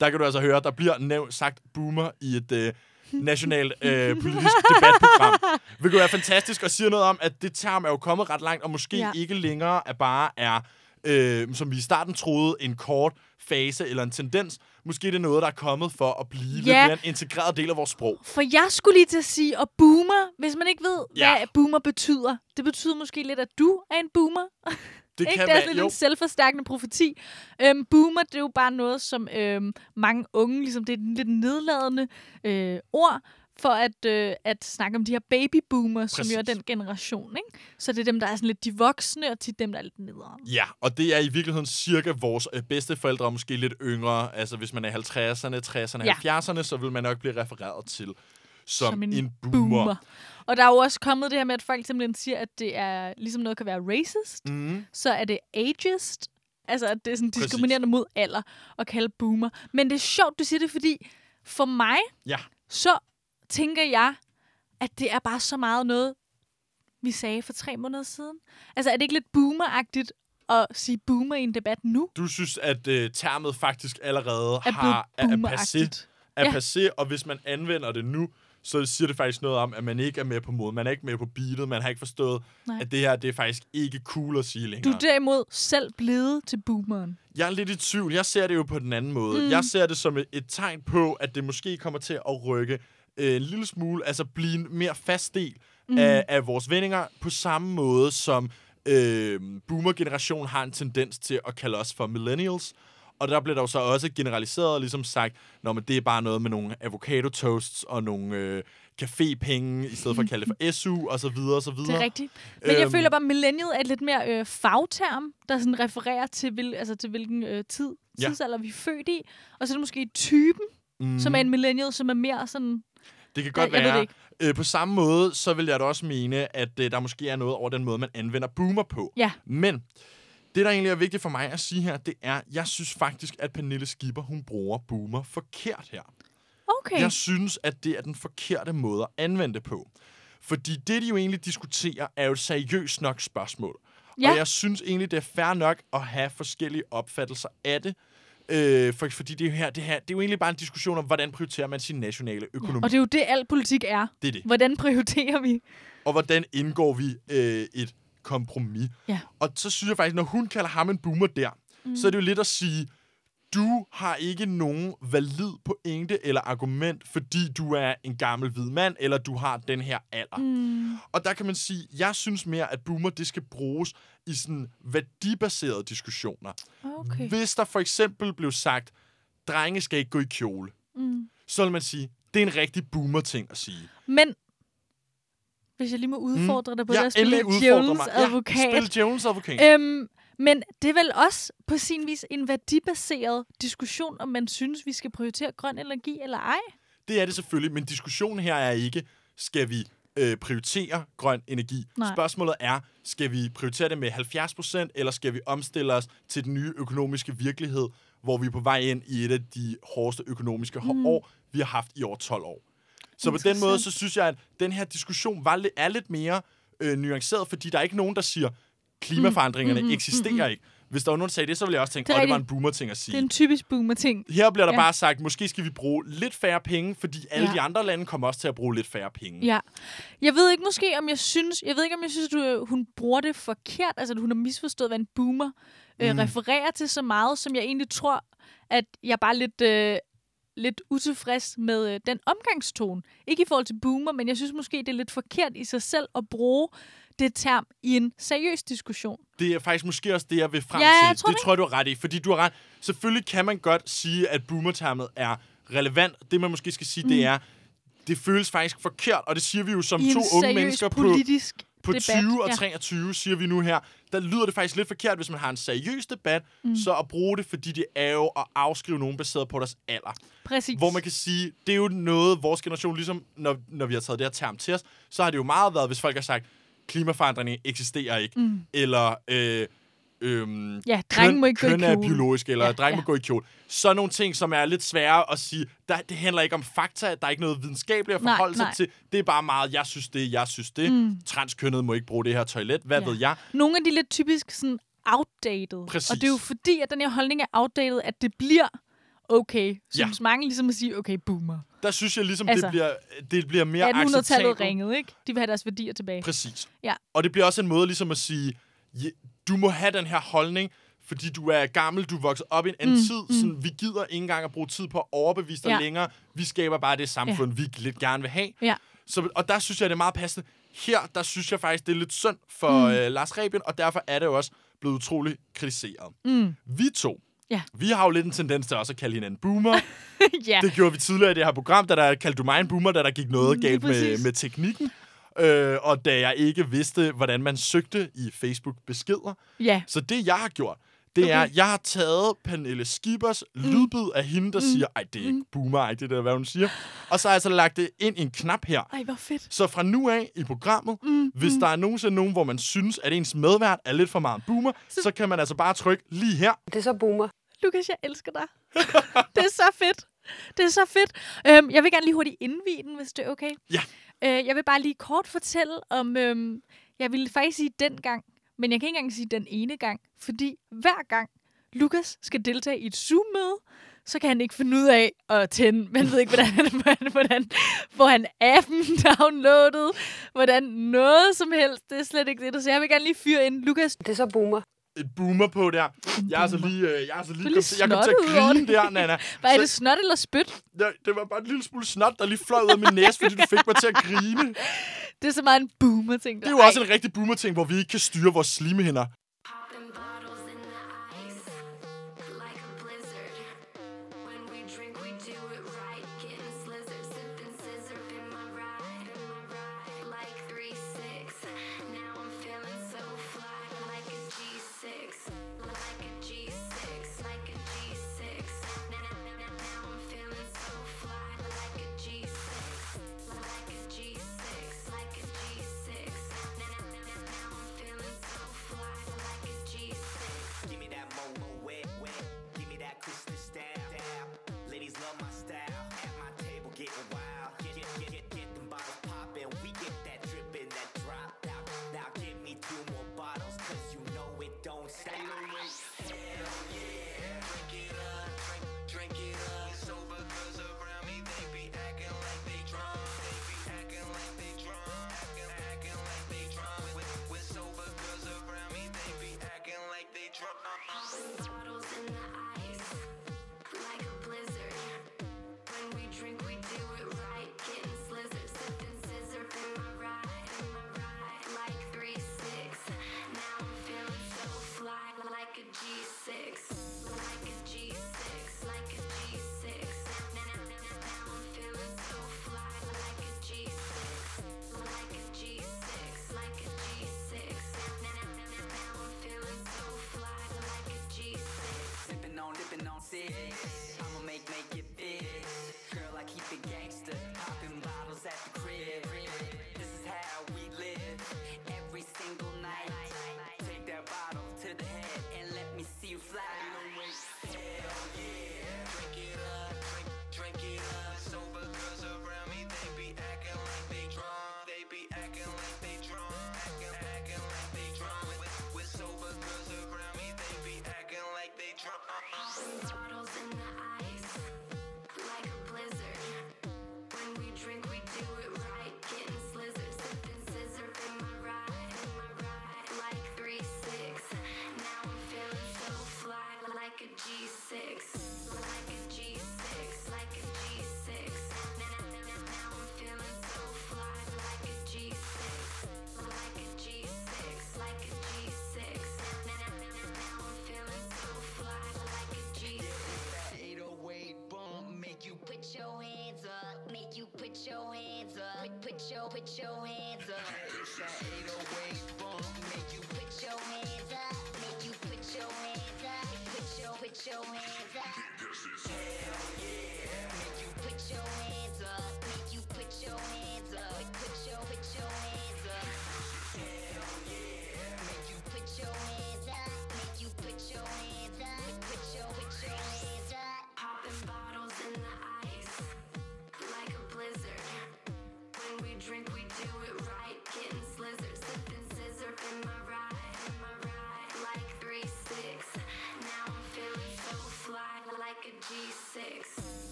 Der kan du altså høre, der bliver nævnt sagt boomer i et øh, nationalt øh, politisk debatprogram. hvilket er fantastisk og siger noget om, at det term er jo kommet ret langt, og måske Ja. ikke længere er bare er, øh, som vi i starten troede, en kort fase eller en tendens. Måske det er noget, der er kommet for at blive Ja. en integreret del af vores sprog. For jeg skulle lige til at sige, og boomer, hvis man ikke ved, Ja. hvad boomer betyder, det betyder måske lidt, at du er en boomer. Det ikke? kan Det er sådan en selvforstærkende profeti. Øhm, boomer, det er jo bare noget, som øhm, mange unge, ligesom det er et lidt nedladende øh, ord, for at, øh, at snakke om de her baby boomers, som jo er den generation. Ikke? Så det er dem, der er sådan lidt de voksne, og tit dem, der er lidt nederen. Ja, og det er i virkeligheden cirka vores øh, bedsteforældre, og måske lidt yngre. Altså hvis man er 50'erne, 60'erne, Ja. ja. 70'erne, så vil man nok blive refereret til som, Som en en, boomer. Boomer. Og der er jo også kommet det her med, at folk simpelthen siger, at det er ligesom noget kan være racist, Mm. så er det ageist. Altså, at det er sådan Præcis. diskriminerende mod alder at kalde boomer. Men det er sjovt, du siger det, fordi for mig, Ja. så tænker jeg, at det er bare så meget noget, vi sagde for tre måneder siden. Altså, er det ikke lidt boomeragtigt at sige boomer i en debat nu? Du synes, at øh, termet faktisk allerede Er har, er, er passé, er Ja. passé, og hvis man anvender det nu, så siger det faktisk noget om, at man ikke er med på moden. Man er ikke med på beatet. Man har ikke forstået, Nej. at det her det er faktisk ikke cool at sige Du længere. er derimod selv blevet til boomeren. Jeg er lidt i tvivl. Jeg ser det jo på den anden måde. Mm. Jeg ser det som et, et tegn på, at det måske kommer til at rykke øh, en lille smule, altså blive en mere fast del mm. af, af vores vendinger, på samme måde som øh, boomer-generationen har en tendens til at kalde os for millennials. Og der bliver der jo så også generaliseret og ligesom sagt, når det er bare noget med nogle avocado toasts og nogle øh, cafépenge, i stedet for at kalde det for SU, og så videre, og så videre. Det er rigtigt. Men jeg Øhm. føler bare, at millennial er et lidt mere øh, fagterm, der sådan refererer til, hvil, altså til hvilken øh, tid, Ja. tidsalder vi er født i. Og så er det måske typen, mm. som er en millennial, som er mere sådan... Det kan godt det være. Øh, på samme måde, så vil jeg da også mene, at øh, der måske er noget over den måde, man anvender boomer på. Ja. Men det, der egentlig er vigtigt for mig at sige her, det er, jeg synes faktisk, at Pernille Skipper, hun bruger boomer forkert her. Okay. Jeg synes, at det er den forkerte måde at anvende det på. Fordi det, de jo egentlig diskuterer, er jo et seriøst nok spørgsmål. Ja. Og jeg synes egentlig, det er fair nok at have forskellige opfattelser af det. Øh, for, fordi det er, jo her, det, her, det er jo egentlig bare en diskussion om, hvordan prioriterer man sin nationale økonomi. Og det er jo det, al politik er. Det er det. Hvordan prioriterer vi? og hvordan indgår vi øh, et kompromis. Ja. Og så synes jeg faktisk, når hun kalder ham en boomer der, mm. så er det jo lidt at sige, du har ikke nogen valid pointe eller argument, fordi du er en gammel hvid mand, eller du har den her alder. Mm. Og der kan man sige, jeg synes mere, at boomer, det skal bruges i sådan værdibaserede diskussioner. Okay. Hvis der for eksempel blev sagt, drenge skal ikke gå i kjole, Mm. så vil man sige, det er en rigtig boomer-ting at sige. Men, hvis jeg lige må udfordre dig på ja, det at spille djævelens advokat. Ja, spil djævelens advokat. Øhm, men det er vel også på sin vis en værdibaseret diskussion, om man synes, vi skal prioritere grøn energi eller ej. Det er det selvfølgelig, men diskussionen her er ikke, skal vi øh, prioritere grøn energi? Nej. Spørgsmålet er, skal vi prioritere det med 70%, eller skal vi omstille os til den nye økonomiske virkelighed, hvor vi er på vej ind i et af de hårdeste økonomiske mm. år, vi har haft i over 12 år. Så på den måde, så synes jeg, at den her diskussion var, lidt- er lidt mere øh, nuanceret, fordi der er ikke nogen, der siger, klimaforandringerne mm, mm, eksisterer ikke. Hvis der var nogen, der sagde det, så ville jeg også tænke, Det at er det var en boomer-ting at sige. Det er en typisk boomer-ting. Her bliver der Ja. bare sagt, måske skal vi bruge lidt færre penge, fordi alle Ja. de andre lande kommer også til at bruge lidt færre penge. Ja. Jeg ved ikke måske, om jeg synes, jeg ved ikke, om jeg synes, du, hun bruger det forkert, altså at hun har misforstået, hvad en boomer øh, Mm. refererer til så meget, som jeg egentlig tror, at jeg bare lidt, øh, lidt utilfreds med øh, den omgangstone. Ikke i forhold til boomer, men jeg synes måske, det er lidt forkert i sig selv at bruge det term i en seriøs diskussion. Det er faktisk måske også det, jeg vil frem Ja, til. jeg tror det det. tror jeg, du har ret i. Fordi du har ret. Selvfølgelig kan man godt sige, at boomertermet er relevant. Det, man måske skal sige, mm. det er, det føles faktisk forkert, og det siger vi jo som I to unge mennesker på, politisk på debat. 20 og ja. 23, siger vi nu her. Der lyder det faktisk lidt forkert, hvis man har en seriøs debat, mm. så at bruge det, fordi det er jo at afskrive nogen baseret på deres alder. Præcis. Hvor man kan sige, det er jo noget, vores generation, ligesom når, når vi har taget det her term til os, så har det jo meget været, hvis folk har sagt, klimaforandring eksisterer ikke, mm. eller øh, øhm, Ja, drenge må ikke gå i køn er kjole. biologisk, eller Ja, ja, drenge ja. må gå i kjole. Så nogle ting, som er lidt svære at sige, der, det handler ikke om fakta, der er ikke noget videnskabeligt at Nej, forholde nej. sig til. Det er bare meget, jeg synes det, jeg synes det. Mm. Transkønnet må ikke bruge det her toilet, hvad Ja. ved jeg? Nogle af de lidt typisk sådan outdated. Præcis. Og det er jo fordi, at den her holdning er outdated, at det bliver okay. Synes mange ligesom at sige, okay, boomer. Der synes jeg ligesom, Altså, det, bliver, det bliver mere 1800-tallet acceptabelt. ringede, ikke? De vil have deres værdier tilbage. Præcis. Ja. Og det bliver også en måde ligesom at sige, ja, du må have den her holdning, fordi du er gammel, du er vokset op i en anden mm, tid. Sådan, vi gider ikke engang at bruge tid på at overbevise dig Ja. længere. Vi skaber bare det samfund, ja. vi lidt gerne vil have. Ja. Så, og der synes jeg, det er meget passende. Her, der synes jeg faktisk, det er lidt synd for mm. øh, Lars Rebien, og derfor er det jo også blevet utroligt kritiseret. Mm. Vi to, Ja. vi har jo lidt en tendens til også at kalde hinanden boomer. ja. Det gjorde vi tidligere i det her program, da der kaldte du mig en boomer, da der gik noget galt med, med teknikken. Øh, og da jeg ikke vidste, hvordan man søgte i Facebook-beskeder. ja. Så det, jeg har gjort, det Okay. er, jeg har taget Pernille Skibers mm. lydbid af hende, der mm. siger, ej, det er ikke boomer det der, hvad hun siger. Og så har jeg så lagt det ind i en knap her. Ej, hvor fedt. Så fra nu af i programmet, mm, hvis mm. der er nogensinde nogen, hvor man synes, at ens medvært er lidt for meget en boomer, så, så kan man altså bare trykke lige her. Det er så boomer. Lukas, jeg elsker dig. det er så fedt. Det er så fedt. Øhm, jeg vil gerne lige hurtigt indvide den, hvis det er okay. Ja. Øh, jeg vil bare lige kort fortælle om, øhm, jeg ville faktisk sige den gang, men jeg kan ikke engang sige den ene gang, fordi hver gang Lukas skal deltage i et Zoom-møde, så kan han ikke finde ud af at tænde. Man ved ikke, hvordan, hvordan, hvordan får han appen downloadet, hvordan noget som helst. Det er slet ikke det, der så jeg vil gerne lige fyre ind. Lukas, Det er så boomer. Et boomer på der. Jeg er altså lige, øh, jeg er altså lige, kom, jeg kom til at grine det. der, Nana. hvad er Så- det, snot eller spyt? Ja, det var bare en lille smule snot, der lige fløj ud af min næse, fordi du fik mig til at grine. Det er så meget en boomer-ting. Det er jo også en rigtig boomer-ting, hvor vi ikke kan styre vores slimhinder.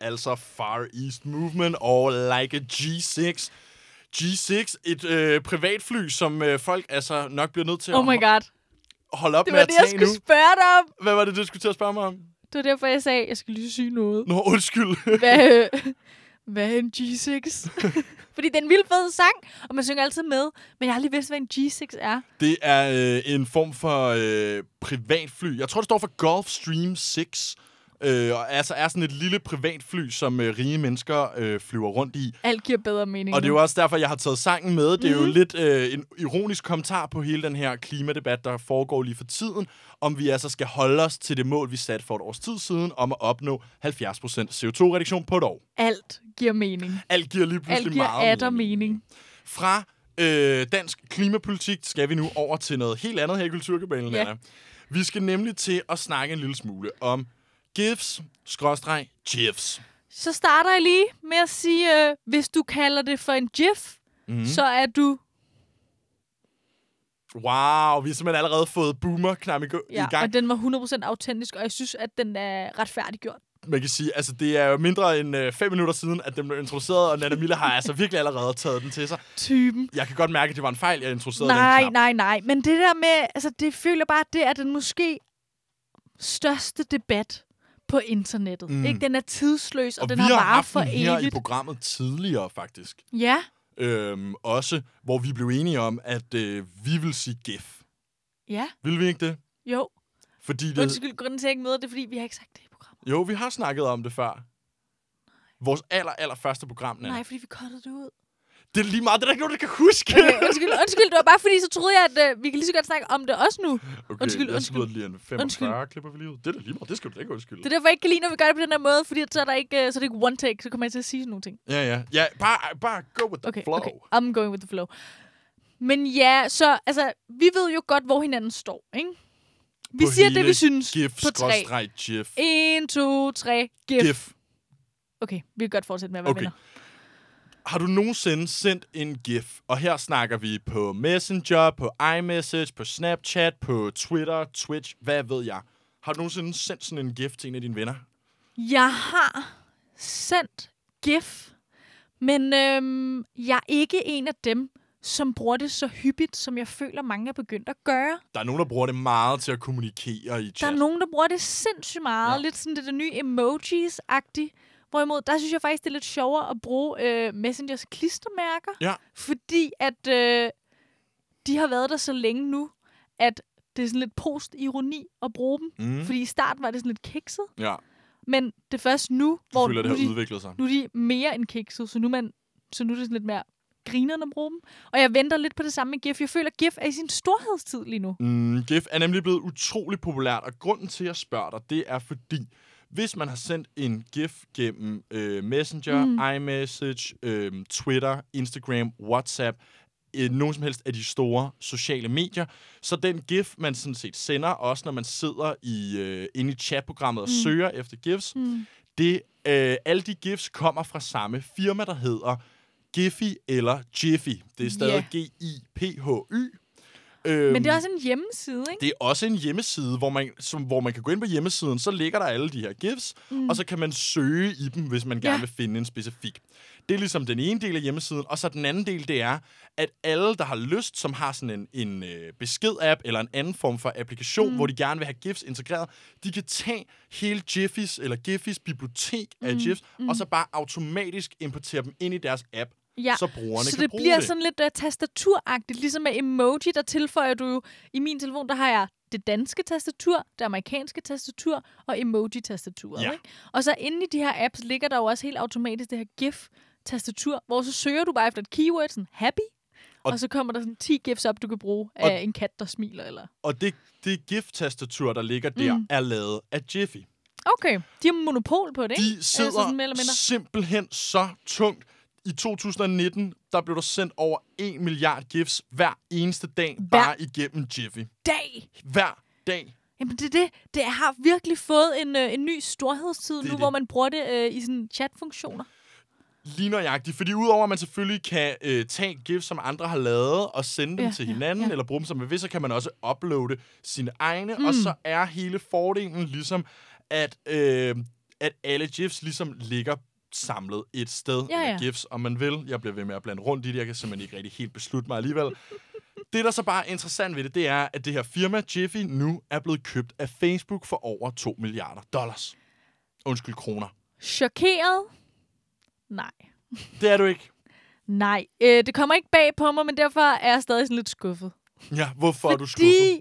Altså Far East Movement og Like a G6. G6, et øh, privatfly, som øh, folk altså nok bliver nødt til Oh my at god. ho- holde op Det med var at det, jeg tage nu. skulle spørge dig om. Hvad var det, du skulle til at spørge mig om? Det var derfor, jeg sagde, at jeg skal lige sige noget. Nå, undskyld. Hvad, hvad er en G6? Fordi det er en vild fed sang, og man synger altid med. Men jeg har lige vidst, hvad en G6 er. Det er øh, en form for øh, privatfly. Jeg tror, det står for Gulfstream 6. Øh, og altså er sådan et lille privatfly, som øh, rige mennesker øh, flyver rundt i. Alt giver bedre mening Og det er jo også derfor, jeg har taget sangen med. Det er Mhm. jo lidt øh, en ironisk kommentar på hele den her klimadebat, der foregår lige for tiden, om vi altså skal holde os til det mål, vi satte for et års tid siden, om at opnå 70% CO2-reduktion på et år. Alt giver mening. Alt giver lige pludselig Alt giver meget atter mening. Fra øh, dansk klimapolitik skal vi nu over til noget helt andet her i Kulturkabalen, Ja. Anna. Vi skal nemlig til at snakke en lille smule om GIFs, skråstreg, GIFs. Så starter jeg lige med at sige, øh, hvis du kalder det for en GIF, mm. så er du... Wow, vi har simpelthen allerede fået boomer-knap i, go- Ja, i gang. og den var 100% autentisk, og jeg synes, at den er retfærdiggjort. man kan sige, altså det er jo mindre end øh, fem minutter siden, at den blev introduceret, og Nana Mille har altså virkelig allerede taget den til sig. Typen. Jeg kan godt mærke, at det var en fejl, jeg introducerede Nej, den knap. nej, nej. Men det der med, altså det føler bare, at det er den måske største debat på internettet. Mm. Ikke? Den er tidsløs, og, Og den vi har har bare for den her i evigt. programmet tidligere, faktisk. Ja, Øhm, også, hvor vi blev enige om, at øh, vi vil sige GIF. ja, Vil vi ikke det? jo. Fordi det, Undskyld, grunden til, at jeg ikke møder det, fordi vi har ikke sagt det i programmet. jo, vi har snakket om det før. Vores aller, aller første program, Nana. Nej, fordi vi cuttede det ud. Det er lige meget, det er der ikke nogen, der kan huske. Okay, undskyld, undskyld. Det var bare fordi, så troede jeg, at øh, vi kan lige så godt snakke om det også nu. okay, undskyld, jeg undskyld. lige en 45, Undskyld. klipper vi lige ud. Det er da lige meget, det skal du da ikke undskylde. Det er derfor, jeg ikke kan lide, når vi gør det på den her måde, fordi så er, der ikke, øh, så er det ikke one take, så kommer jeg til at sige sådan nogle ting. Ja, ja. Ja, bare, bare go with the Okay, flow. okay. I'm going with the flow. Men ja, så altså, vi ved jo godt, hvor hinanden står, ikke? Vi På siger det, vi synes GIF, på tre. GIF. 1, 2, 3, gif. GIF. Okay, vi kan godt fortsætte med at være Okay. venner. Har du nogensinde sendt en GIF? Og her snakker vi på Messenger, på iMessage, på Snapchat, på Twitter, Twitch, hvad ved jeg. Har du nogensinde sendt sådan en GIF til en af dine venner? Jeg har sendt gif, men øhm, jeg er ikke en af dem, som bruger det så hyppigt, som jeg føler, mange er begyndt at gøre. Der er nogen, der bruger det meget til at kommunikere i Der chat. er nogen, der bruger det sindssygt meget. Ja. Lidt sådan det der nye emojis-agtigt. Hvorimod, der synes jeg faktisk, det er lidt sjovere at bruge øh, Messengers klistermærker. Ja. Fordi at øh, de har været der så længe nu, at det er sådan lidt post-ironi at bruge dem. Mm. Fordi i starten var det sådan lidt kikset. Ja, Men det er først nu, hvor føler, det nu, har de, udviklet sig. nu er de mere end kikset. Så nu, man, så nu er det sådan lidt mere grinerne at bruge dem. Og jeg venter lidt på det samme med GIF. Jeg føler, at GIF er i sin storhedstid lige nu. Mm, GIF er nemlig blevet utrolig populært, og grunden til, at jeg spørger dig, det er fordi, hvis man har sendt en GIF gennem øh, Messenger, mm. iMessage, øh, Twitter, Instagram, WhatsApp, øh, nogen som helst af de store sociale medier, så den GIF, man sådan set sender, også når man sidder i, øh, inde i chatprogrammet og mm. søger efter GIFs, Mm. det, øh, alle de GIFs kommer fra samme firma, der hedder Giphy eller Jiffy. Det er stadig Ja. G-I-P-H-Y. Øhm, Men det er også en hjemmeside, ikke? det er også en hjemmeside, hvor man, som, hvor man kan gå ind på hjemmesiden, så ligger der alle de her GIFs, mm. og så kan man søge i dem, hvis man gerne Ja. vil finde en specifik. Det er ligesom den ene del af hjemmesiden, og så den anden del, det er, at alle, der har lyst, som har sådan en, en øh, besked-app eller en anden form for applikation, mm. hvor de gerne vil have GIFs integreret, de kan tage hele Jiffys eller Giffys bibliotek mm. af GIFs, mm. og så bare automatisk importere dem ind i deres app, Ja, så brugerne så kan det bruge bliver det. sådan lidt uh, tastaturagtigt. Ligesom med emoji, der tilføjer du jo... I min telefon, der har jeg det danske tastatur, det amerikanske tastatur og emoji-tastaturet. Ja. Ikke? Og så inde i de her apps ligger der jo også helt automatisk det her GIF-tastatur, hvor så søger du bare efter et keyword, sådan happy, Og- og, så kommer der sådan 10 GIFs op, du kan bruge Og- af en kat, der smiler. Eller... Og det, det GIF-tastatur, der ligger der, Mm. er lavet af Jiffy. Okay, de har monopol på det, ikke? De Altså sidder sådan mere eller mindre. simpelthen så tungt. I 2019, der blev der sendt over 1 milliard GIFs hver eneste dag, bare igennem Jiffy. Dag! Hver dag. Jamen det, er det, det har virkelig fået en, øh, en ny storhedstid nu, det. hvor man bruger det øh, i sådan chatfunktioner. Lige nøjagtigt. Fordi udover at man selvfølgelig kan øh, tage GIFs, som andre har lavet, og sende dem Ja, til ja, hinanden, ja. eller bruge dem som vil, så kan man også uploade sine egne. Mm. Og så er hele fordelen ligesom, at øh, at alle GIFs ligesom ligger samlet et sted. Ja, eller ja. GIFs, om man vil. Jeg bliver ved med at blande rundt i det. Jeg kan simpelthen ikke rigtig helt beslutte mig alligevel. Det, der så bare er interessant ved det, det er, at det her firma, Jiffy, nu er blevet købt af Facebook for over 2 milliarder dollars. Undskyld, kroner. Chokeret? Nej. Det er du ikke. Nej. Øh, det kommer ikke bag på mig, men derfor er jeg stadig sådan lidt skuffet. Ja, hvorfor er du skuffet? Fordi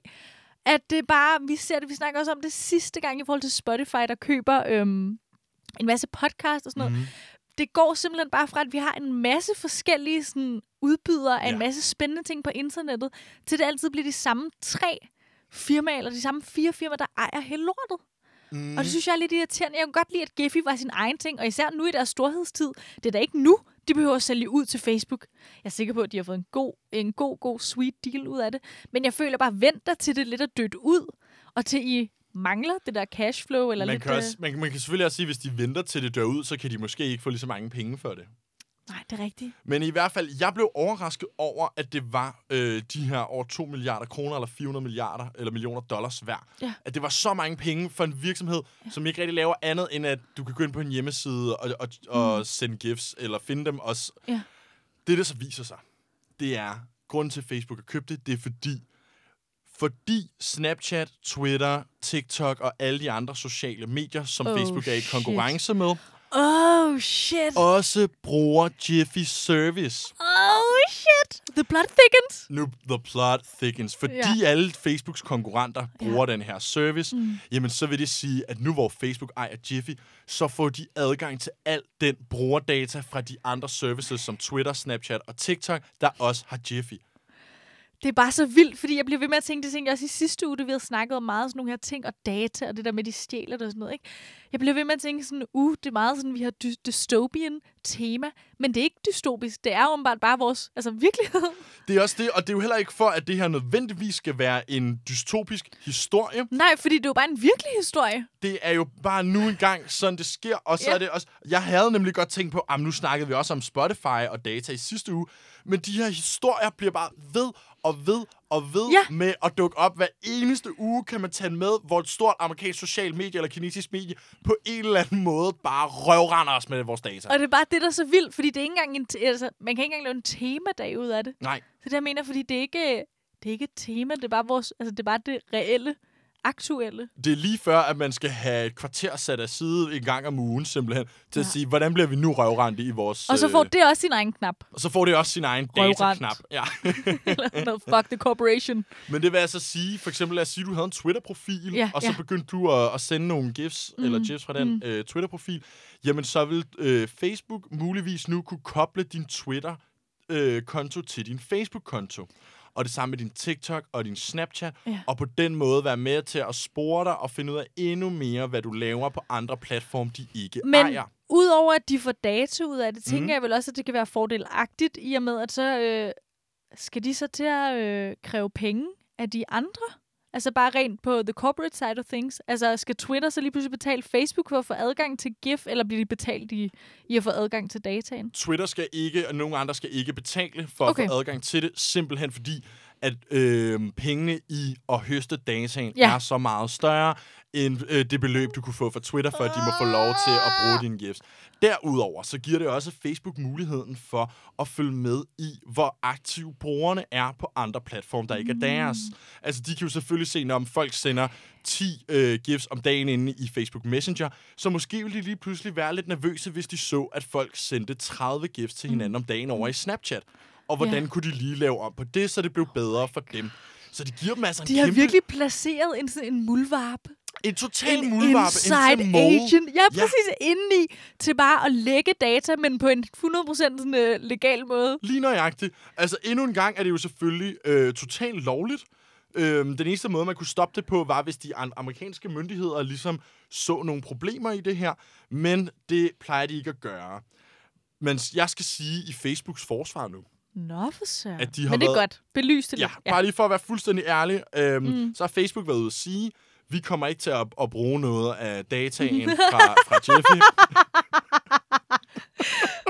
at det bare, vi ser det, vi snakker også om det sidste gang i forhold til Spotify, der køber øhm, en masse podcast og sådan noget. Mhm. Mm. Det går simpelthen bare fra, at vi har en masse forskellige sådan, udbydere af Ja. en masse spændende ting på internettet, til det altid bliver de samme tre firmaer, eller de samme fire firmaer, der ejer hele lortet. Mm. Og det synes jeg er lidt irriterende. Jeg kunne godt lide, at Gephi var sin egen ting, og især nu i deres storhedstid. Det er da ikke nu, de behøver at sælge ud til Facebook. Jeg er sikker på, at de har fået en god, en god, god, sweet deal ud af det. Men jeg føler bare, vent dig til det lidt er dødt ud, og til I mangler det der cashflow, eller Man lidt... kan, øh, også, man, man kan selvfølgelig også sige, at hvis de venter til det dør ud, så kan de måske ikke få lige så mange penge for det. Nej, det er rigtigt. Men i hvert fald, jeg blev overrasket over, at det var øh, de her over 2 milliarder kroner, eller 400 milliarder, eller millioner dollars værd. Ja. At det var så mange penge for en virksomhed, ja. som ikke rigtig laver andet, end at du kan gå ind på en hjemmeside og, og, og mm. sende gifs, eller finde dem også. Ja. Det, der så viser sig, det er, grunden til, at Facebook har købt det, det er fordi, fordi Snapchat, Twitter, TikTok og alle de andre sociale medier, som Oh, Facebook er i shit. konkurrence med, Oh, shit. også bruger Jiffy Service. Oh, shit. The blood thickens. nu the plot thickens. Fordi Ja. ja. alle Facebooks konkurrenter bruger den her service, mm. jamen så vil det sige, at nu hvor Facebook ejer Jiffy, så får de adgang til al den brugerdata fra de andre services som Twitter, Snapchat og TikTok, der også har Jiffy. Det er bare så vildt, fordi jeg bliver ved med at tænke, det tænkte jeg også i sidste uge, da vi havde snakket om meget sådan nogle her ting, og data, og det der med, de stjæler det og sådan noget, ikke? Jeg bliver ved med at tænke sådan, uh, det er meget sådan, vi har dystopian tema, men det er ikke dystopisk, det er åbenbart bare vores, altså virkelighed. Det er også det, og det er jo heller ikke for, at det her nødvendigvis skal være en dystopisk historie. Nej, fordi det er jo bare en virkelig historie. Det er jo bare nu engang sådan, det sker. Og så Ja. er det også... Jeg havde nemlig godt tænkt på, at nu snakkede vi også om Spotify og data i sidste uge, men de her historier bliver bare ved og ved og ved Ja. med at dukke op. Hver eneste uge kan man tage med, hvor et stort amerikansk social medie eller kinesisk medie på en eller anden måde bare røvrender os med vores data. Og det er bare det, der er så vildt, fordi det er ikke engang en, altså, man kan ikke engang lave en temadag ud af det. Nej, Så det jeg mener, fordi det er ikke, det er ikke et tema, det er bare vores, altså det er bare det reelle, aktuelle. det er lige før, at man skal have et kvarter sat af side en gang om ugen, simpelthen, til ja. At sige, hvordan bliver vi nu røvrendte i vores... Og så får øh, det også sin egen knap. og så får det også sin egen Røvrendt. dataknap. Ja. Eller noget, fuck the corporation. Men det vil altså sige, for eksempel lad os sige, at du havde en Twitter-profil, Ja, og så ja. begyndte du at, at sende nogle gifs, mm. eller gifs fra den mm. øh, Twitter-profil, jamen så vil øh, Facebook muligvis nu kunne koble din Twitter-konto til din Facebook-konto. Og det samme med din TikTok og din Snapchat, Ja. og på den måde være med til at spore dig og finde ud af endnu mere, hvad du laver på andre platforme, de ikke Men ejer. udover at de får data ud af det, tænker Mhm. jeg vel også, at det kan være fordelagtigt i og med, at så øh, skal de så til at øh, kræve penge af de andre. Altså bare rent på the corporate side of things. Altså skal Twitter så lige pludselig betale Facebook for at få adgang til GIF, eller bliver de betalt i, i at få adgang til dataen? Twitter skal ikke, og nogen andre skal ikke betale for Okay. at få adgang til det, simpelthen fordi, at øh, pengene i at høste dataen Ja. er så meget større, end øh, det beløb, du kunne få fra Twitter, for at de må få lov til at bruge dine gifs. Derudover, så giver det også Facebook muligheden for at følge med i, hvor aktive brugerne er på andre platforme, der ikke er deres. Altså, de kan jo selvfølgelig se, når folk sender 10 øh, gifs om dagen inde i Facebook Messenger, så måske ville de lige pludselig være lidt nervøse, hvis de så, at folk sendte 30 gifs til hinanden om dagen over i Snapchat. Og hvordan Ja. kunne de lige lave om på det, så det blev bedre for dem. Så det giver dem altså en De har kæmpe... virkelig placeret en, sådan en muldvarp. En total En muldvarpe. inside en agent. Ja, Ja. præcis indeni til bare at lægge data, men på en 100% sådan, øh, legal måde. Lige nøjagtigt. Altså, endnu en gang er det jo selvfølgelig øh, totalt lovligt. Øhm, den eneste måde, man kunne stoppe det på, var, hvis de an- amerikanske myndigheder ligesom så nogle problemer i det her. Men det plejer de ikke at gøre. Men jeg skal sige i Facebooks forsvar nu, Nå, for søren. At de har Men det er været- godt. Belys det ja, lidt. bare lige for at være fuldstændig ærlig, øhm, mm. så har Facebook været ude at sige, vi kommer ikke til at, at bruge noget af dataen fra, fra Jeffy.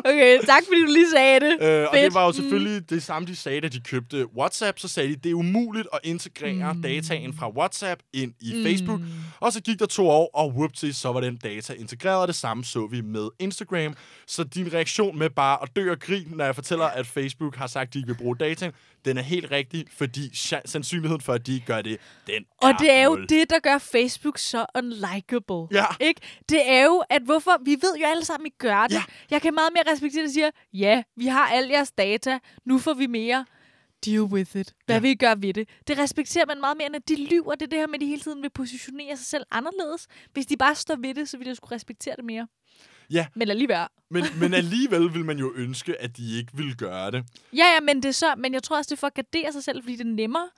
Okay, tak fordi du lige sagde det. Øh, og det var jo selvfølgelig mm. det samme, de sagde, da de købte WhatsApp. Så sagde de, det er umuligt at integrere mm. dataen fra WhatsApp ind i mm. Facebook. Og så gik der to år, og whoopsie, så var den data integreret. Og det samme så vi med Instagram. Så din reaktion med bare at dø og grin, når jeg fortæller, at Facebook har sagt, at de ikke vil bruge dataen, den er helt rigtig, fordi sandsynligheden for, at de gør det, den Og er det er jo nul. det, der gør Facebook så unlikable. Ja. Ikke? Det er jo, at hvorfor... Vi ved jo alle sammen, I gør det. Ja. Jeg kan meget mere at I siger, ja, vi har al jeres data, nu får vi mere. Deal with it. Hvad Ja. vil I gøre ved det? Det respekterer man meget mere, end at de lyver. Det er det her med, at de hele tiden vil positionere sig selv anderledes. Hvis de bare står ved det, så ville jeg skulle respektere det mere. Ja. Men alligevel. Men, men alligevel vil man jo ønske, at de ikke ville gøre det. Ja, ja, men det er så, men jeg tror også, det er for at gardere sig selv, fordi det er nemmere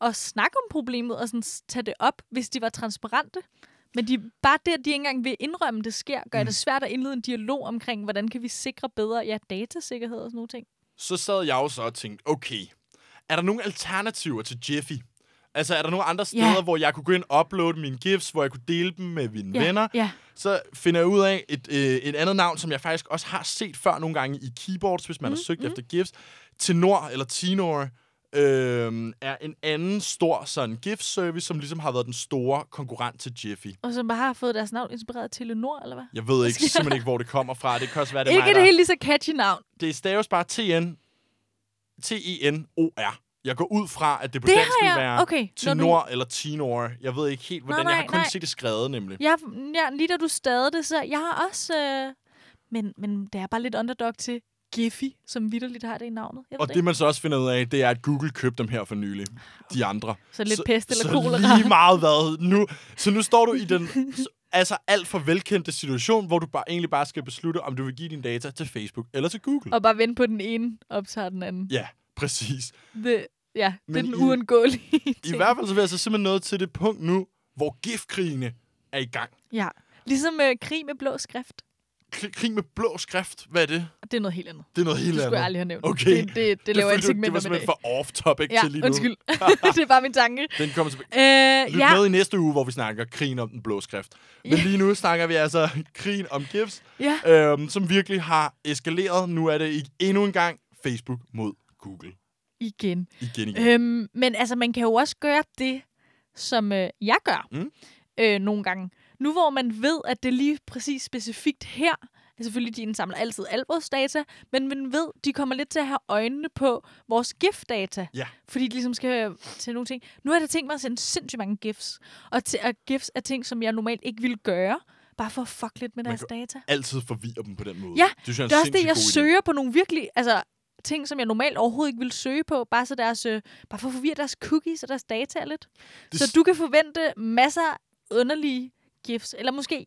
at snakke om problemet og sådan tage det op, hvis de var transparente. Men de, bare det, at de ikke engang vil indrømme, det sker, gør mm. det svært at indlede en dialog omkring, hvordan kan vi sikre bedre ja, datasikkerhed og sådan nogle ting. Så sad jeg jo så og tænkte, okay, er der nogle alternativer til Jiffy? Altså, er der nogle andre steder, Ja. hvor jeg kunne gå ind og uploade mine GIFs, hvor jeg kunne dele dem med mine Ja, venner? ja. Så finder jeg ud af et, øh, et andet navn, som jeg faktisk også har set før nogle gange i keyboards, hvis man mm, har søgt mm. efter GIFs. Tenor, eller Tenor, øh, er en anden stor sådan GIF-service, som ligesom har været den store konkurrent til Jiffy. Og som bare har fået deres navn inspireret af Telenor, eller hvad? Jeg ved ikke simpelthen ikke, hvor det kommer fra. Det kan også være, det er Ikke mig, et helt lige så catchy navn. Det staves bare TN, T-E-N-O-R. Jeg går ud fra, at det på Det dansk vil jeg- være okay, tenor eller tenor. Jeg ved ikke helt, hvordan. Nej, jeg har nej, kun nej. set det skrevet, nemlig. Jeg, ja, lige da du stadig det, så jeg har også... Øh, men, men det er bare lidt underdog til Giphy, som vidderligt har det i navnet. Jeg Og det det, man så også finder ud af, det er, at Google købte dem her for nylig. De andre. Så lidt pest eller så kolera. lige meget hvad. Nu, så nu står du i den altså alt for velkendte situation, hvor du bare, egentlig bare skal beslutte, om du vil give dine data til Facebook eller til Google. Og bare vente på, den ene optager den anden. Ja, præcis. Det, ja, det er den i- uundgåelige I ting. hvert fald så vil jeg så simpelthen nået til det punkt nu, hvor giftkrigene er i gang. Ja. Ligesom øh, krig med blå skrift. Krig, med blå skrift, hvad er det? Det er noget helt andet. Det er noget helt Det skulle andet. jeg aldrig have nævnt. Okay. Det, det, det laver jeg ikke du- Det var med simpelthen for off-topic Ja, til lige nu. undskyld. det er bare min tanke. Den kommer tilbage. Øh, Lyt ja, med i næste uge, hvor vi snakker krigen om den blå skrift. Men lige nu snakker vi altså krigen om GIFs, ja. øhm, som virkelig har eskaleret. Nu er det endnu en gang Facebook mod Google. Igen. Igen igen. Øhm, men altså, man kan jo også gøre det, som øh, jeg gør Mm. øh, nogle gange. Nu hvor man ved, at det lige præcis specifikt her, altså selvfølgelig de indsamler altid al vores data, men man ved, de kommer lidt til at have øjnene på vores GIF-data. Ja. Fordi de ligesom skal til nogle ting. Nu har jeg da tænkt mig at sende sindssygt mange GIFs. Og, til, og GIFs er ting, som jeg normalt ikke ville gøre, bare for at fuck lidt med Man deres data. Altid forvirre dem på den måde. Ja, det, synes jeg Det er også det, jeg god idé. søger på nogle virkelig, altså ting, som jeg normalt overhovedet ikke ville søge på, bare, så deres, øh, bare for at forvirre deres cookies og deres data lidt. Det Så du kan forvente masser af underlige gifs, eller måske,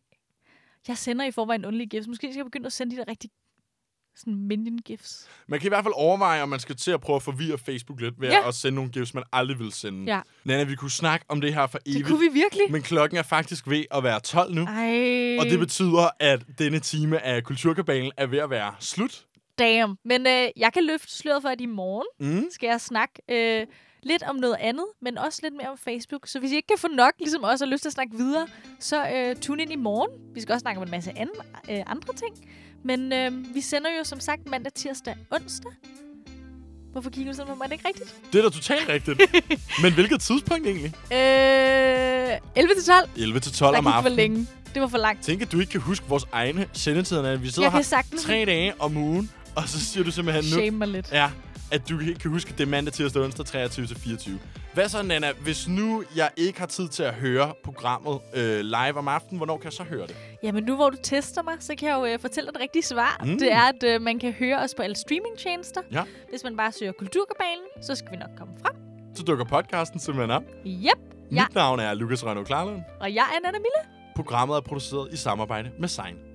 jeg sender i forvejen underlige gifs, måske skal jeg begynde at sende de der rigtig sådan minion gifs. Man kan i hvert fald overveje, om man skal til at prøve at forvirre Facebook lidt ved Ja. at sende nogle GIFs, man aldrig vil sende. Ja. Nana, vi kunne snakke om det her for Det evigt. kunne vi virkelig. Men klokken er faktisk ved at være 12 nu. Ej, Og det betyder, at denne time af Kulturkabalen er ved at være slut. damn. Men øh, jeg kan løfte sløret for, at i morgen Mm. skal jeg snakke øh, lidt om noget andet, men også lidt mere om Facebook. Så hvis I ikke kan få nok, ligesom os, og lyst til at snakke videre, så øh, tune ind i morgen. Vi skal også snakke om en masse andre, øh, andre ting. Men øh, vi sender jo som sagt mandag, tirsdag, onsdag. Hvorfor kigger du sådan på mig? Er det ikke rigtigt? Det er da totalt rigtigt. Men hvilket tidspunkt egentlig? Øh, 11 til 12. 11 til 12 Der om gik for aftenen. længe. Det var for langt. Tænk, at du ikke kan huske vores egne sendetider. Vi sidder Jeg her kan sagtens tre dage om ugen, og så siger du simpelthen nu, shame mig lidt. ja, at du ikke kan huske, at det er mandag, tirsdag, onsdag, 23 til 24. Hvad så, Nana? Hvis nu jeg ikke har tid til at høre programmet øh, live om aftenen, hvornår kan jeg så høre det? Jamen nu hvor du tester mig, så kan jeg jo øh, fortælle dig det rigtige svar. Mm. Det er, at øh, man kan høre os på alle streamingtjenester. Ja. Hvis man bare søger Kulturkabalen, så skal vi nok komme frem. Så dukker podcasten simpelthen op. Yep. Ja. Mit navn er Lukas Rønne Klarlund. Og jeg er Nana Mille. Programmet er produceret i samarbejde med Sign.